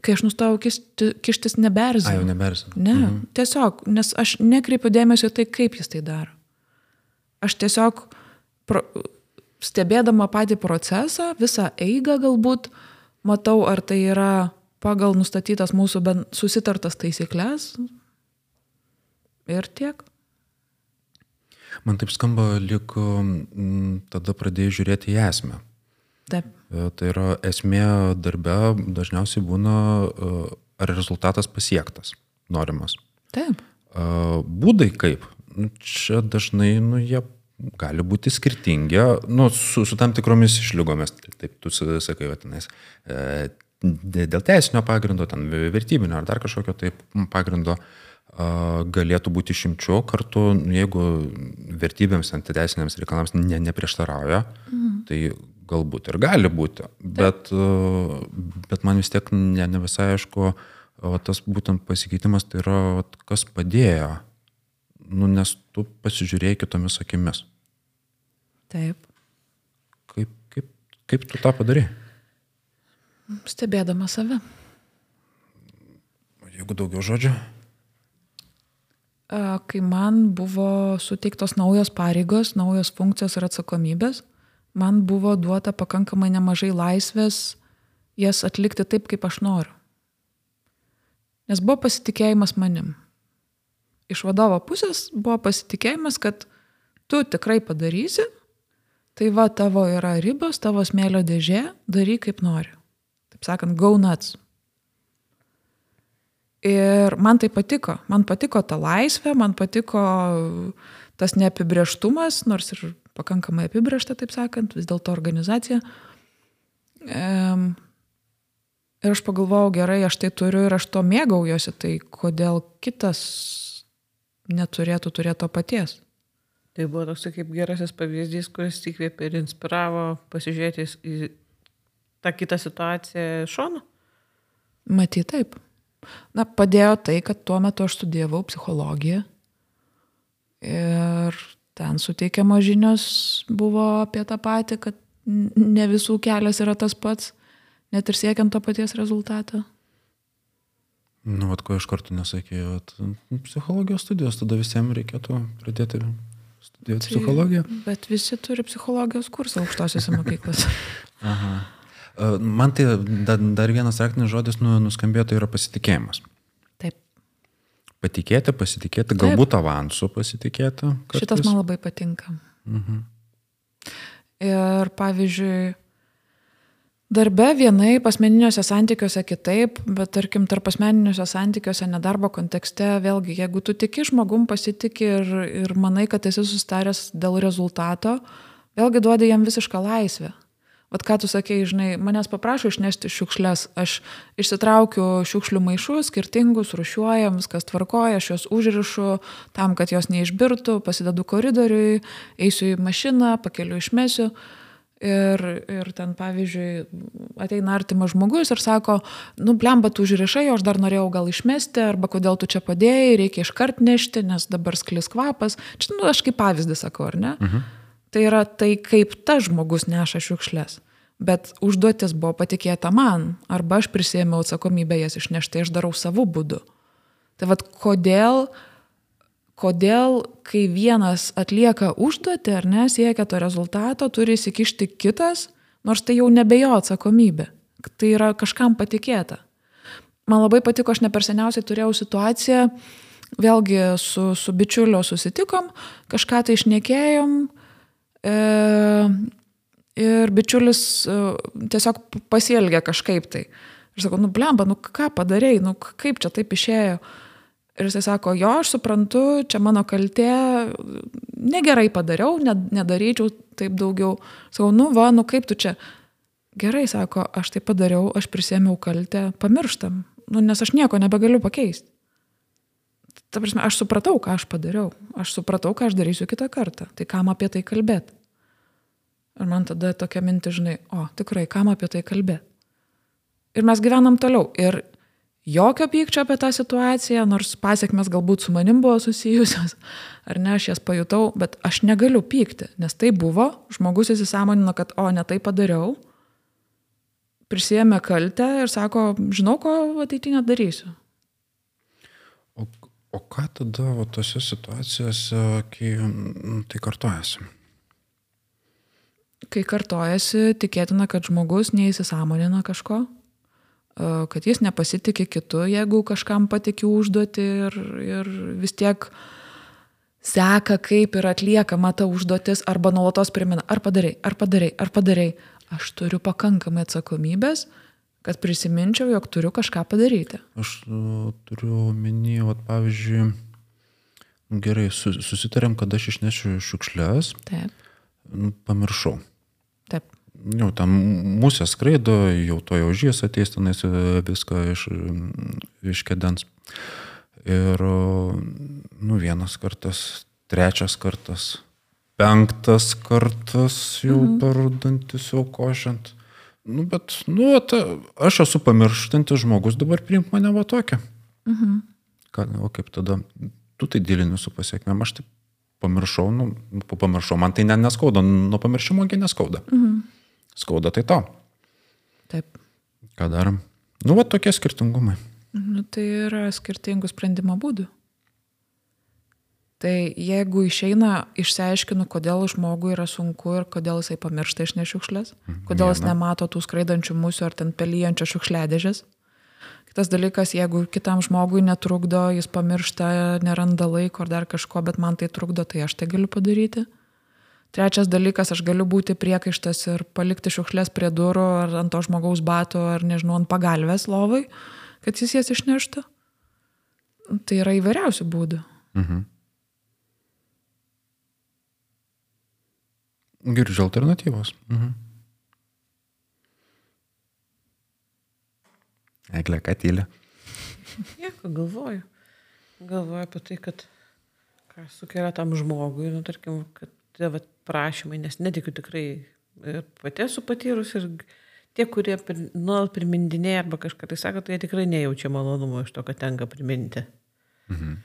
Speaker 1: Kai aš nustojau kišti, kištis neberzinu.
Speaker 3: A, jau neberzinu.
Speaker 1: Ne, mhm. tiesiog, nes aš nekreipiu dėmesio tai, kaip jis tai daro. Aš tiesiog pro, stebėdama patį procesą, visą eigą galbūt, matau, ar tai yra pagal nustatytas mūsų susitartas taisyklės. Ir tiek.
Speaker 3: Man taip skamba, lyg tada pradėjai žiūrėti į esmę.
Speaker 1: Taip.
Speaker 3: E, tai yra esmė darbe dažniausiai būna, e, ar rezultatas pasiektas, norimas.
Speaker 1: Taip.
Speaker 3: E, būdai kaip, nu, čia dažnai, nu, jie gali būti skirtingi, nu, su, su tam tikromis išlygomis, taip tu sakai, vatinais, dėl teisinio pagrindo, ten vertybinio ar dar kažkokio taip pagrindo galėtų būti išimčių kartu, nu, jeigu vertybėms, antiteisiniams reikalams ne, neprieštarauja, mhm. tai galbūt ir gali būti, bet, bet man vis tiek ne, ne visai aišku, o tas būtent pasikeitimas tai yra, kas padėjo, nu, nes tu pasižiūrėjai kitomis akimis.
Speaker 1: Taip.
Speaker 3: Kaip, kaip, kaip tu tą padarai?
Speaker 1: Stebėdama save.
Speaker 3: Jeigu daugiau žodžių?
Speaker 1: Kai man buvo suteiktos naujos pareigos, naujos funkcijos ir atsakomybės, man buvo duota pakankamai nemažai laisvės jas atlikti taip, kaip aš noriu. Nes buvo pasitikėjimas manim. Iš vadovo pusės buvo pasitikėjimas, kad tu tikrai padarysi, tai va tavo yra ribos, tavo smėlio dėžė, daryk kaip nori. Taip sakant, go nuts. Ir man tai patiko. Man patiko ta laisvė, man patiko tas neapibrieštumas, nors ir pakankamai apibriešta, taip sakant, vis dėlto organizacija. Um, ir aš pagalvojau, gerai, aš tai turiu ir aš to mėgaujuosi, tai kodėl kitas neturėtų turėti to paties.
Speaker 2: Tai buvo toks kaip gerasis pavyzdys, kuris įkvėpė ir inspiravo pasižiūrėti į tą kitą situaciją šonu?
Speaker 1: Matyt, taip. Na, padėjo tai, kad tuo metu aš studijavau psichologiją ir ten suteikiamos žinios buvo apie tą patį, kad ne visų kelias yra tas pats, net ir siekiant to paties rezultato.
Speaker 3: Nu, vat, ko iš karto nesakėjau, psichologijos studijos, tada visiems reikėtų pradėti studijuoti tai, psichologiją.
Speaker 1: Bet visi turi psichologijos kursą aukštosiuose mokyklose. [LAUGHS]
Speaker 3: Aha. E, man tai dar vienas raktinis žodis nu, nuskambėjo, tai yra pasitikėjimas patikėti, pasitikėti, Taip. galbūt avansų pasitikėti.
Speaker 1: Kartais. Šitas man labai patinka. Mhm. Ir pavyzdžiui, Darbe vienai, asmeniniuose santykiuose kitaip, bet tarkim, tarp asmeniniuose santykiuose nedarbo kontekste, vėlgi, jeigu tu tiki žmogum, pasitikė ir, ir manai, kad esi sustaręs dėl rezultato, vėlgi duodi jam visišką laisvę. Vat ką tu sakei, žinai, manęs paprašo išnešti šiukšles, aš išsitraukiu šiukšlių maišus, skirtingus, rušiuojam, viskas tvarkoja, aš juos užrišu tam, kad jos neišbirtų, pasidedu koridoriui, eisiu į mašiną, pakeliu išmesiu. Ir, ir ten, pavyzdžiui, ateina artimas žmogus ir sako, nu, blemba, tu užrišai, aš dar norėjau gal išmesti, arba kodėl tu čia padėjai, reikia iškart nešti, nes dabar sklis kvapas. Čia, nu, aš kaip pavyzdį sakau, ar ne? Mhm. Tai yra tai, kaip tas žmogus neša šiukšlės. Bet užduotis buvo patikėta man, arba aš prisėmiau atsakomybę jas išnešti, aš darau savo būdu. Tai vad, kodėl kodėl, kai vienas atlieka užduotį ar ne, siekia to rezultato, turi įsikišti kitas, nors tai jau nebe jo atsakomybė. Tai yra kažkam patikėta. Man labai patiko, aš ne per seniausiai turėjau situaciją, vėlgi su, su bičiuliu susitikom, kažką tai išnekėjom e, ir bičiulis e, tiesiog pasielgė kažkaip tai. Ir sakau, nu blemba, nu ką padarėjai, nu kaip čia taip išėjo. Ir jisai sako, jo, aš suprantu, čia mano kaltė, negerai padariau, nedaryčiau taip daugiau. Sakau, nu va, nu kaip tu čia. Gerai, sako, aš tai padariau, aš prisėmiau kaltę, pamirštam, nu, nes aš nieko nebegaliu pakeisti. Ta prasme, aš supratau, ką aš padariau, aš supratau, ką aš darysiu kitą kartą, tai kam apie tai kalbėti. Ir man tada tokia mintis, žinai, o tikrai, kam apie tai kalbėti. Ir mes gyvenam toliau. Ir jokio pykčio apie tą situaciją, nors pasiekmes galbūt su manim buvo susijusios, [LAUGHS] ar ne, aš jas pajutau, bet aš negaliu pykti, nes tai buvo, žmogus įsisamonino, kad o, ne tai padariau, prisėmė kaltę ir sako, žinau, ko ateityje darysiu.
Speaker 3: O, ką tada va, tose situacijose, kai tai kartojasi?
Speaker 1: Kai kartojasi, tikėtina, kad žmogus neįsisamonina kažko, kad jis nepasitikė kitu, jeigu kažkam patikiu užduoti ir, ir vis tiek seka, kaip yra atliekama ta užduotis, arba nuolatos primena, ar padarai, ar padarai, ar padarai. Aš turiu pakankamai atsakomybės, kad prisiminčiau, jog turiu kažką padaryti.
Speaker 3: Aš uh, turiu omeny, pavyzdžiui, gerai, susitarėm, kad aš išnešiu šiukšlės.
Speaker 1: Taip.
Speaker 3: Nu, pamiršau.
Speaker 1: Taip
Speaker 3: jau ten musė skraido, jau to jau žys ateis tenais e, viską iš, iš kedens. Ir, nu, vienas kartas, trečias kartas, penktas kartas jau mhm. per dantis jau košiant. Nu, bet, nu, ta, aš esu pamirštantis žmogus, dabar priimk mane va tokią. Mhm. Ką, o kaip tada, tu tai dėlini su pasiekmėm, aš taip pamiršau, nu, pamiršau, man tai ne, neskauda, nuo pamiršimo neskauda. Mhm. Skauda tai to.
Speaker 1: Taip.
Speaker 3: Ką darom? Nu, va tokie skirtingumai.
Speaker 1: Nu, tai yra skirtingų sprendimo būdų. Tai jeigu išeina, išsiaiškinu, kodėl žmogui yra sunku ir kodėl jisai pamiršta išnešiukšlės, mhm. kodėl jis nemato tų skraidančių musių ar ten pelyjančio šiukšliadėžės. Kitas dalykas, jeigu kitam žmogui netrukdo, jis pamiršta, neranda laiko ar dar kažko, bet man tai trukdo, tai aš tai galiu padaryti. Trečias dalykas, aš galiu būti priekaištas ir palikti šiukšlės prie durų ar ant to žmogaus bato ar nežinau, ant pagalvės lovai, kad jis jas išneštų. Tai yra įvairiausių būdų. Mhm.
Speaker 3: Girdžiu alternatyvos. Mhm. Eglė, ką tylė?
Speaker 2: Nieko, galvoju. Galvoju apie tai, kad ką sukelia tam žmogui, nu, tarkim, kad tie vat, prašymai, nes netikiu tikrai ir pati esu patyrus ir tie, kurie nuolat primindinėja arba kažką tai sako, tai jie tikrai nejaučia malonumo iš to, kad tenka priminti. Mhm.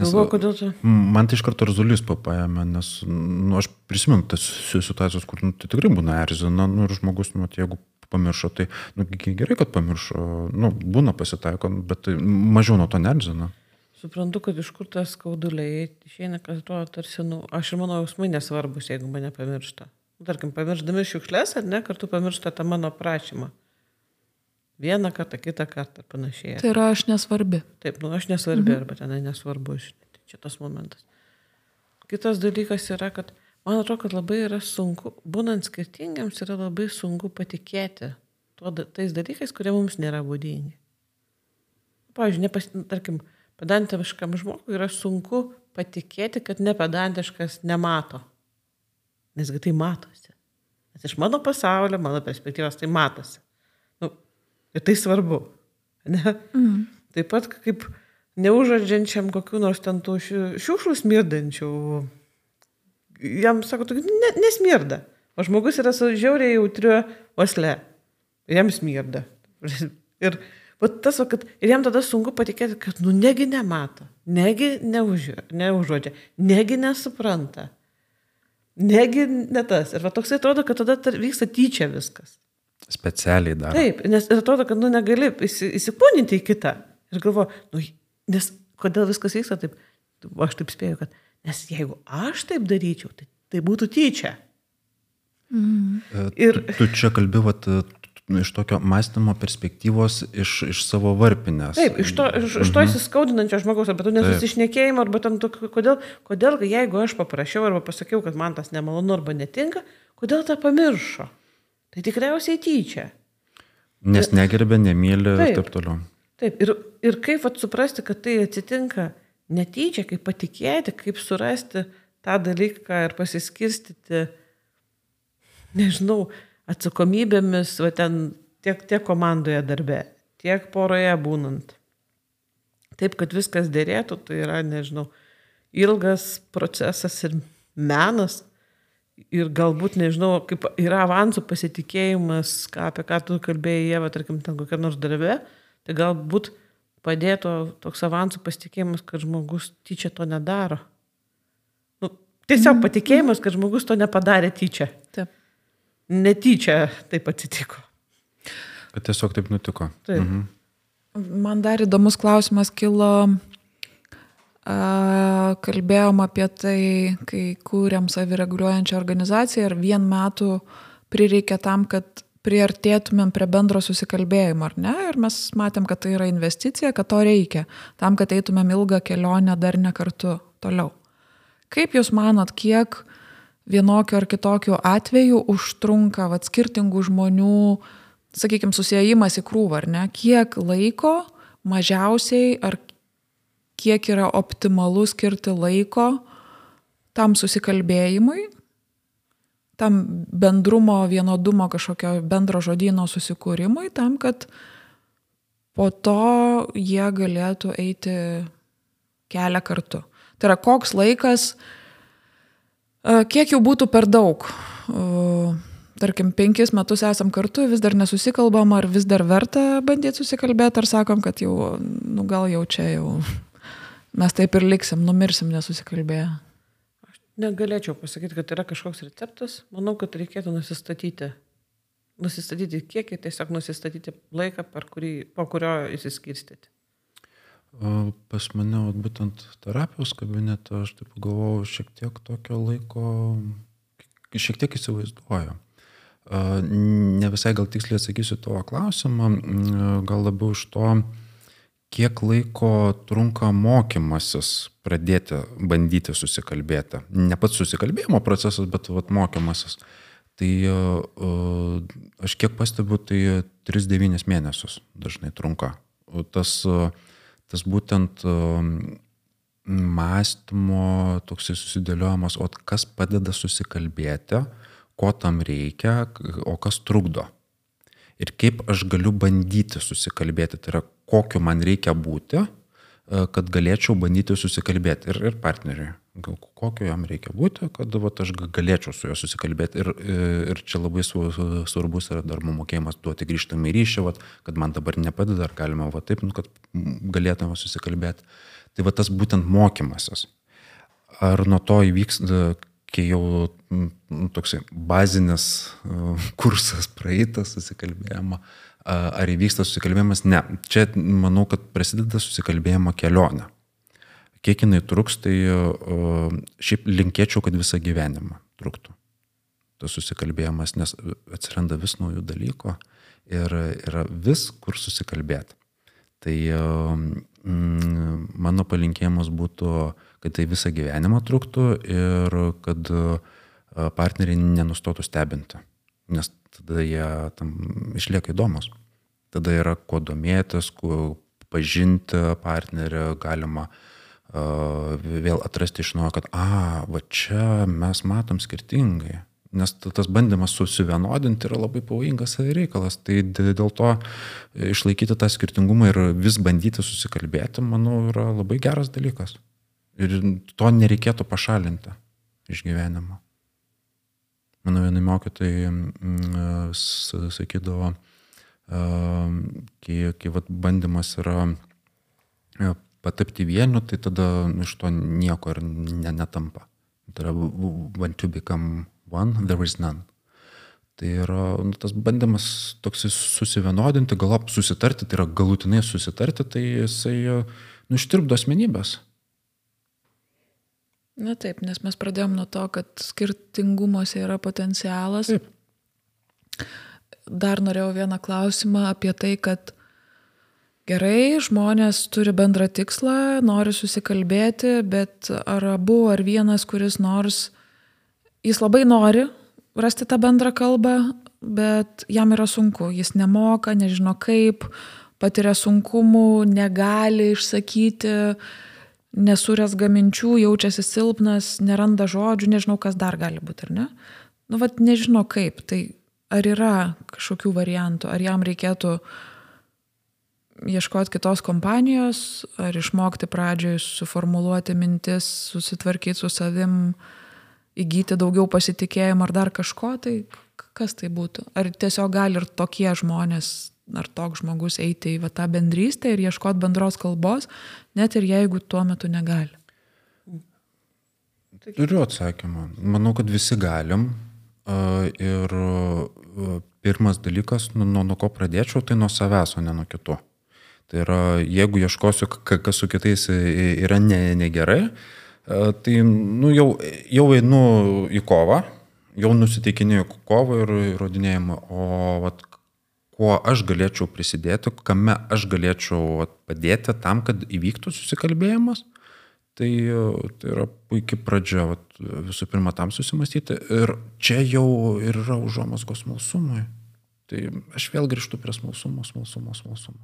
Speaker 2: Galvoju, kodėl tu?
Speaker 3: Man tai iš karto rezulys papaėmė, nes nu, aš prisimenu tas situacijas, kur nu, tai tikrai būna erzina, nu, ir žmogus, nu, jeigu pamiršo, tai nu, gerai, kad pamiršo, nu, būna pasitaiko, bet tai mažiau nuo to nerzina
Speaker 2: suprantu, kad iš kur tas skauduliai išeina, kad atrodo tarsi, nu, aš ir mano jausmai nesvarbus, jeigu mane pamiršta. Tarkim, pamiršdami šiukšlės, ar ne, kartu pamiršta tą mano prašymą. Vieną kartą, kitą kartą panašiai.
Speaker 1: Tai yra aš nesvarbi.
Speaker 2: Taip, nu aš nesvarbi, mhm. arba tenai nesvarbu, žinai, tai čia tas momentas. Kitas dalykas yra, kad Man atrodo, kad labai yra sunku, būnant skirtingiams, yra labai sunku patikėti tuo, tais dalykais, kurie mums nėra būdingi. Pavyzdžiui, nepas, tarkim, pedantiškam žmogui yra sunku patikėti, kad nepedantiškas nemato. Nesgi tai matosi. Nes iš mano pasaulio, mano perspektyvos tai matosi. Ir tai svarbu. Ne? Mm. Taip pat kaip neužadžiančiam kokiu nors ten tų šiu- šiukšlių smirdančių. Jam sako, tu ne, nesmirda. O žmogus yra su žiauriai jautriu osle. Ir jam smirda. [LAUGHS] Ir, tas, kad, ir jam tada sunku patikėti, kad nu negi nemato, negi neužio- neužuodžia, negi nesupranta. Negi ne tas. Ir va toksai atrodo, kad tada vyksta tyčia viskas.
Speaker 3: Specialiai dar.
Speaker 2: Taip, nes ir atrodo, kad nu negali įsi- įsikūninti į kitą. Ir galvoju, nu, nes kodėl viskas vyksta taip, aš taip spėju, kad nes jeigu aš taip daryčiau, tai, tai būtų tyčia.
Speaker 3: E,
Speaker 2: Ir-
Speaker 3: Tu, tu čia kalbi vat, t- iš tokio mąstymo perspektyvos iš, iš savo varpinės.
Speaker 2: Taip, iš to, iš, iš to įsiskaudinančio žmogaus, arba tu nesusišnekėjimo, arba tam, tu- kodėl, kodėl, jeigu aš paprašiau arba pasakiau, kad man tas nemalonu arba netinka, kodėl tą pamiršo? Tai tikriausiai tyčia.
Speaker 3: Nes negerbė, nemyli ir
Speaker 2: Taip.
Speaker 3: taip toliau.
Speaker 2: Taip, ir, ir kaip vat, suprasti, kad tai atsitinka netyčia, kaip patikėti, kaip surasti tą dalyką ir pasiskirstyti, nežinau, atsakomybėmis, va ten tiek, tiek komandoje darbe, tiek poroje būnant. Taip, kad viskas dėrėtų, tai yra, nežinau, ilgas procesas ir menas. Ir galbūt, nežinau, kaip yra avansų pasitikėjimas, ką, apie ką tu kalbėjai, Jėva, tarkim, ten kokia nors darbė, tai galbūt padėtų toks avansų pasitikėjimas, kad žmogus tyčia to nedaro. Nu, tiesiog patikėjimas, kad žmogus to nepadarė tyčia.
Speaker 1: Taip.
Speaker 2: Netyčia taip atsitiko.
Speaker 3: Kad tiesiog taip nutiko.
Speaker 2: Taip.
Speaker 3: Mhm.
Speaker 1: Man dar įdomus klausimas kilo, kalbėjom apie tai, kai kūrėm savireguliuojančią organizaciją ir vien metų prireikė tam, kad priartėtumėm prie bendro susikalbėjimo, ar ne? Ir mes matėm, kad tai yra investicija, kad to reikia, tam, kad eitumėm ilgą kelionę dar ne kartu toliau. Kaip Jūs manot, kiek vienokiu ar kitokiu atveju užtrunka vat, skirtingų žmonių, sakykime, susijimas į krūvą, ar ne? Kiek laiko mažiausiai ar kiek yra optimalu skirti laiko tam susikalbėjimui, tam bendrumo, vienodumo kažkokio bendro žodino susikūrimui, tam, kad po to jie galėtų eiti kelią kartu. Tai yra koks laikas, e, kiek jau būtų per daug. E, Tarkim, penkis metus esam kartu, vis dar nesusikalbam, ar vis dar verta bandyti susikalbėti, ar sakom, kad jau, nu gal jau čia jau mes taip ir liksim, numirsim nesusikalbėję.
Speaker 2: Negalėčiau pasakyti, kad yra kažkoks receptas. Manau, kad reikėtų nusistatyti. Nusistatyti kiekį, tiesiog nusistatyti laiką, per kurį, po kurio įsiskirstyti.
Speaker 3: Pas mane, būtent terapijos kabinete, aš taip galvojau, šiek tiek tokio laiko, šiek tiek įsivaizduoju. A, Ne visai gal tiksliai atsakysiu tuo klausimą, gal labiau iš to, kiek laiko trunka mokymasis pradėti bandyti susikalbėti. Ne pats susikalbėjimo procesas, bet vat, mokymasis. Tai a, a, aš kiek pastebiu, tai 3-9 mėnesius dažnai trunka. Tas, a, tas būtent mąstymo toksai susidėliojimas, o kas padeda susikalbėti, ko tam reikia, o kas trukdo. Ir kaip aš galiu bandyti susikalbėti, tai yra kokiu man reikia būti, e, kad galėčiau bandyti susikalbėti ir, ir partneriui. Gal kokio jam reikia būti, kad vat, aš ga- galėčiau su juo susikalbėti. Ir, e, ir čia labai sva- sva- svarbus yra dar mum mokėjimas duoti grįžtamą į ryšį, vat, kad man dabar nepadeda, ar galima va, taip, nu, kad galėtume susikalbėti. Tai va tas būtent mokymasis. Ar nuo to įvyks, e, kai jau nu, toksai bazinis kursas praeitas susikalbėjimo, a- ar įvyksta susikalbėjimas? Ne. Čia manau, kad prasideda susikalbėjimo kelionė. Kiek jinai truks, tai šiaip linkėčiau, kad visą gyvenimą truktų tas susikalbėjimas, nes atsiranda vis naujų dalykų ir yra vis kur susikalbėti. Tai mm, mano palinkėjimas būtų, kad tai visą gyvenimą truktų ir kad partneriai nenustotų stebinti, nes tada jie tam išlieka įdomus. Tada yra kuo domėtis, kuo pažinti partnerį, galima uh, vėl atrasti iš naujo, kad, a, va čia mes matom skirtingai. Nes tas bandymas susivienodinti yra labai pavojingas reikalas. Tai dėl to išlaikyti tą skirtingumą ir vis bandyti susikalbėti, manau, yra labai geras dalykas. Ir to nereikėtų pašalinti iš gyvenimo. Mano vienai mokytojai mm, sakydavo, kai, kai vat, bandymas yra patapti vieniu, tai tada iš to nieko ir ne, netampa. Tai yra want to become one, there is none. Tai yra nu, tas bandymas toks susivienodinti, galop susitarti, tai yra galutinai susitarti, tai jisai nu, ištirpdo asmenybės.
Speaker 1: Na taip, nes mes pradėjom nuo to, kad skirtingumuose yra potencialas. Taip. Dar norėjau vieną klausimą apie tai, kad gerai, žmonės turi bendrą tikslą, nori susikalbėti, bet ar abu, ar vienas, kuris nors, jis labai nori rasti tą bendrą kalbą, bet jam yra sunku, jis nemoka, nežino kaip, patiria sunkumų, negali išsakyti nesuresga minčių, jaučiasi silpnas, neranda žodžių, nežinau, kas dar gali būti, ar ne? Nu, vad nežinau kaip, tai ar yra kažkokių variantų, ar jam reikėtų ieškoti kitos kompanijos, ar išmokti pradžioj suformuluoti mintis, susitvarkyti su savim, įgyti daugiau pasitikėjimo ar dar kažko, tai kas tai būtų? Ar tiesiog gali ir tokie žmonės ar toks žmogus eiti į va, tą bendrystę ir ieškoti bendros kalbos, net ir jeigu tuo metu negali?
Speaker 3: Turiu atsakymą. Manau, kad visi galim. Ir pirmas dalykas, nu, nuo, nuo ko pradėčiau, tai nuo savęs, o ne nuo kitų. Tai yra, jeigu ieškosiu, kas su kitais yra ne, negerai, tai nu, jau, jau einu į kovą, jau nusiteikinėjau kovą ir įrodinėjimą, o vat, kuo aš galėčiau prisidėti, kame aš galėčiau padėti tam, kad įvyktų susikalbėjimas, tai, tai yra puikia pradžia vat, visų pirma tam susimastyti. Ir čia jau ir yra užuomasgos smalsumui. Tai aš vėl grįžtu prie smalsumo, smalsumo, smalsumo.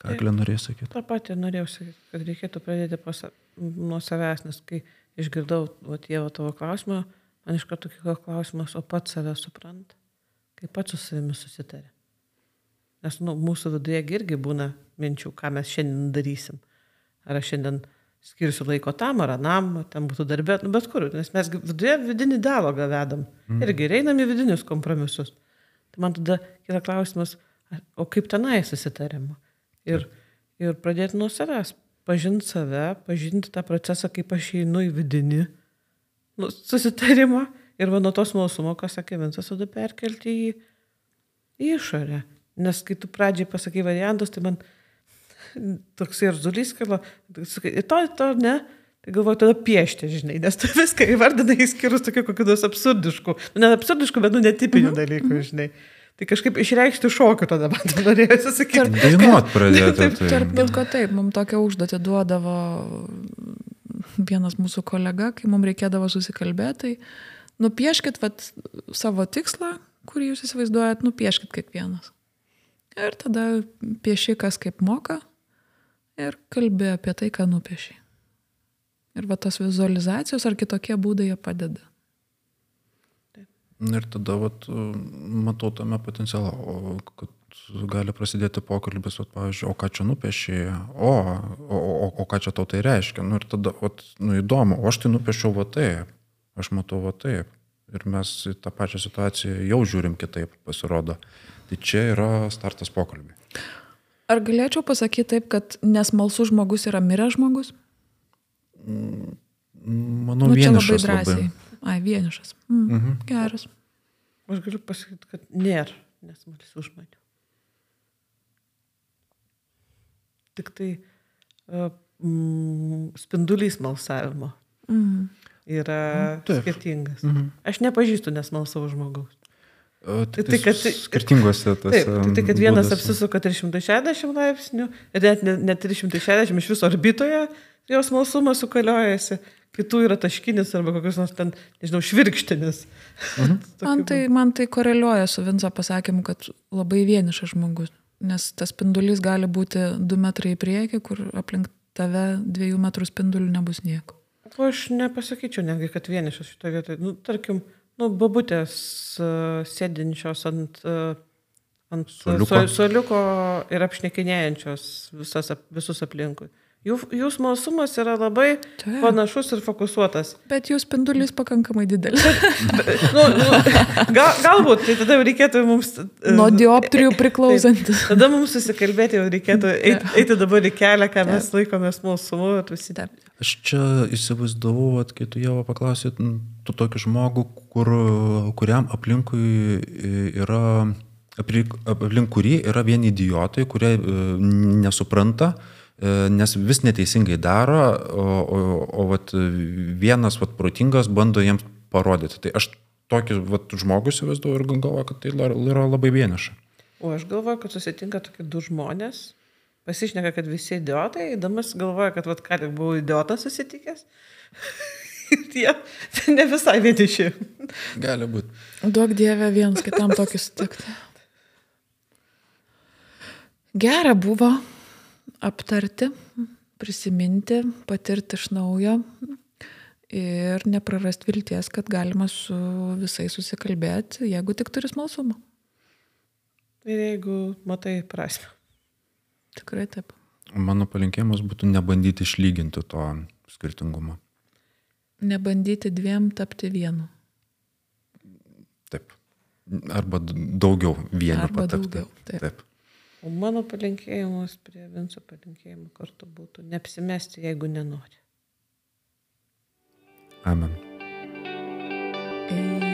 Speaker 3: Ką Eglė norėjo sakyti?
Speaker 2: Ta pati norėjau sakyti, kad reikėtų pradėti pasa, nuo savęs, nes kai išgirdau Dievo tavo klausimą, man iš karto kilo klausimas, o pats save supranta kai pats su savimi susitarė. Nes nu, mūsų viduje irgi būna minčių, ką mes šiandien darysim. Ar aš šiandien skirsiu laiko tam ar anam, ten būtų darbė, nu, bet kur, nes mes viduje vidinį dialogą vedam. Mm. Irgi einam į vidinius kompromisus. Tai man tada kila klausimas, o kaip tenai susitarėma? Ir, ir pradėti nuo savęs, pažinti save, pažinti tą procesą, kaip aš einu į vidinį nu, susitarimą Ir va nuo tos smalsumo, ką sakė Vinsas, tada perkelti į, į išorę. Nes kai tu pradžiai pasakai variantus, tai man toks ir zulys kilo, sakai, to, to ne, tai galvoju, tada piešti, žinai, nes tu [LAUGHS] viską įvardinai įskyrus tokių kokių nors absurdiškų, nu, ne absurdiškų, bet nu netipinių mhm. dalykų, mhm. žinai. Tai kažkaip išreikšti šokių tada man norėjosi sakyti.
Speaker 3: Dainuot pradėti.
Speaker 1: Tai. tarp kitko taip, mums tokią užduotį duodavo vienas mūsų kolega, kai mums reikėdavo susikalbėti. Tai nupieškit vat, savo tikslą, kurį jūs įsivaizduojat, nupieškit kiekvienas. Ir tada pieši kas kaip moka ir kalbė apie tai, ką nupieši. Ir va tos vizualizacijos ar kitokie būdai jie padeda.
Speaker 3: Ir tada vat, matau tame potencialą, kad gali prasidėti pokalbis, vat, pavyzdžiui, o ką čia nupieši, o, o, o, o ką čia tau tai reiškia. Nu, ir tada, vat, nu, įdomu, o aš tai nupiešiau va taip aš matau va taip. Ir mes į tą pačią situaciją jau žiūrim kitaip, pasirodo. Tai čia yra startas pokalbį.
Speaker 1: Ar galėčiau pasakyti taip, kad nesmalsus žmogus yra miręs žmogus?
Speaker 3: Mm, manau, nu, vienišas. Labai drąsiai. Labai.
Speaker 1: Ai, vienišas. Mm, mhm. Geras.
Speaker 2: Aš galiu pasakyti, kad nėra nesmalsių žmonių. Tik tai uh, mm, spindulys malsavimo. Mm yra Taip. skirtingas. Mhm. Aš nepažįstu nesmalsaus žmogaus.
Speaker 3: Tai, tai, tai, kad, skirtingose tas.
Speaker 2: Taip, tai, tai kad vienas būdas. apsisuka 360 laipsnių ir net, net 360 iš viso orbitoje jo smalsumas sukaliojasi, kitų yra taškinis arba kokios nors ten, nežinau, švirkštinis.
Speaker 3: Mhm. [LAUGHS]
Speaker 1: Man tai, man tai koreliuoja su Vinco pasakymu, kad labai vienišas žmogus, nes tas spindulys gali būti du metrai į priekį, kur aplink tave dviejų metrų spindulių nebus nieko.
Speaker 2: O aš nepasakyčiau netgi, kad vienišas šitoje vietoje. Nu, tarkim, nu, babutės uh, sėdinčios ant, uh, ant
Speaker 3: suoliuko.
Speaker 2: suoliuko ir apšnekinėjančios visas, visus aplinkui. Jų, jų smalsumas yra labai
Speaker 1: Taip.
Speaker 2: panašus ir fokusuotas.
Speaker 1: Bet jų spindulys pakankamai didelis. [LAUGHS]
Speaker 2: Nu, nu, gal, galbūt, tai tada jau reikėtų mums... e,
Speaker 1: Nuo dioptrijų priklausantis.
Speaker 2: Tada mums susikalbėti jau reikėtų eiti, eiti dabar į kelią, ką mes laikome smalsumu ir visi.
Speaker 1: Taip.
Speaker 3: Aš čia įsivaizdavau, vat, kai tu jau paklausėt, n, tu tokį žmogų, kur, kuriam aplinkui yra, aplink, kurį yra vieni idiotai, kurie e, nesupranta, e, nes vis neteisingai daro, o, o, o vat, vienas vat, protingas bando jiems parodyti. Tai aš tokį vat, žmogų įsivaizduoju ir galvoju, kad tai yra labai vieniša.
Speaker 2: O aš galvoju, kad susitinka tokie du žmonės, pasišneka, kad visi idiotai, įdomus galvoja, kad vat, ką tik buvau idiotas susitikęs. [LAUGHS] Tie [LAUGHS] ne visai vieniši.
Speaker 3: Gali būti.
Speaker 1: Duok Dievę vienas kitam tokį sutikti. Gera buvo aptarti, prisiminti, patirti iš naujo ir neprarast vilties, kad galima su visais susikalbėti, jeigu tik turi smalsumą.
Speaker 2: Ir jeigu matai prasme.
Speaker 1: Tikrai taip.
Speaker 3: Mano palinkėjimas būtų nebandyti išlyginti to skirtingumo.
Speaker 1: Nebandyti dviem tapti vienu.
Speaker 3: Taip. Arba daugiau vienu
Speaker 1: Arba
Speaker 3: patapti.
Speaker 1: daugiau, taip.
Speaker 3: taip.
Speaker 2: O mano palinkėjimas prie Vinco palinkėjimo kartu būtų neapsimesti, jeigu nenori.
Speaker 3: Amen.
Speaker 1: Ei.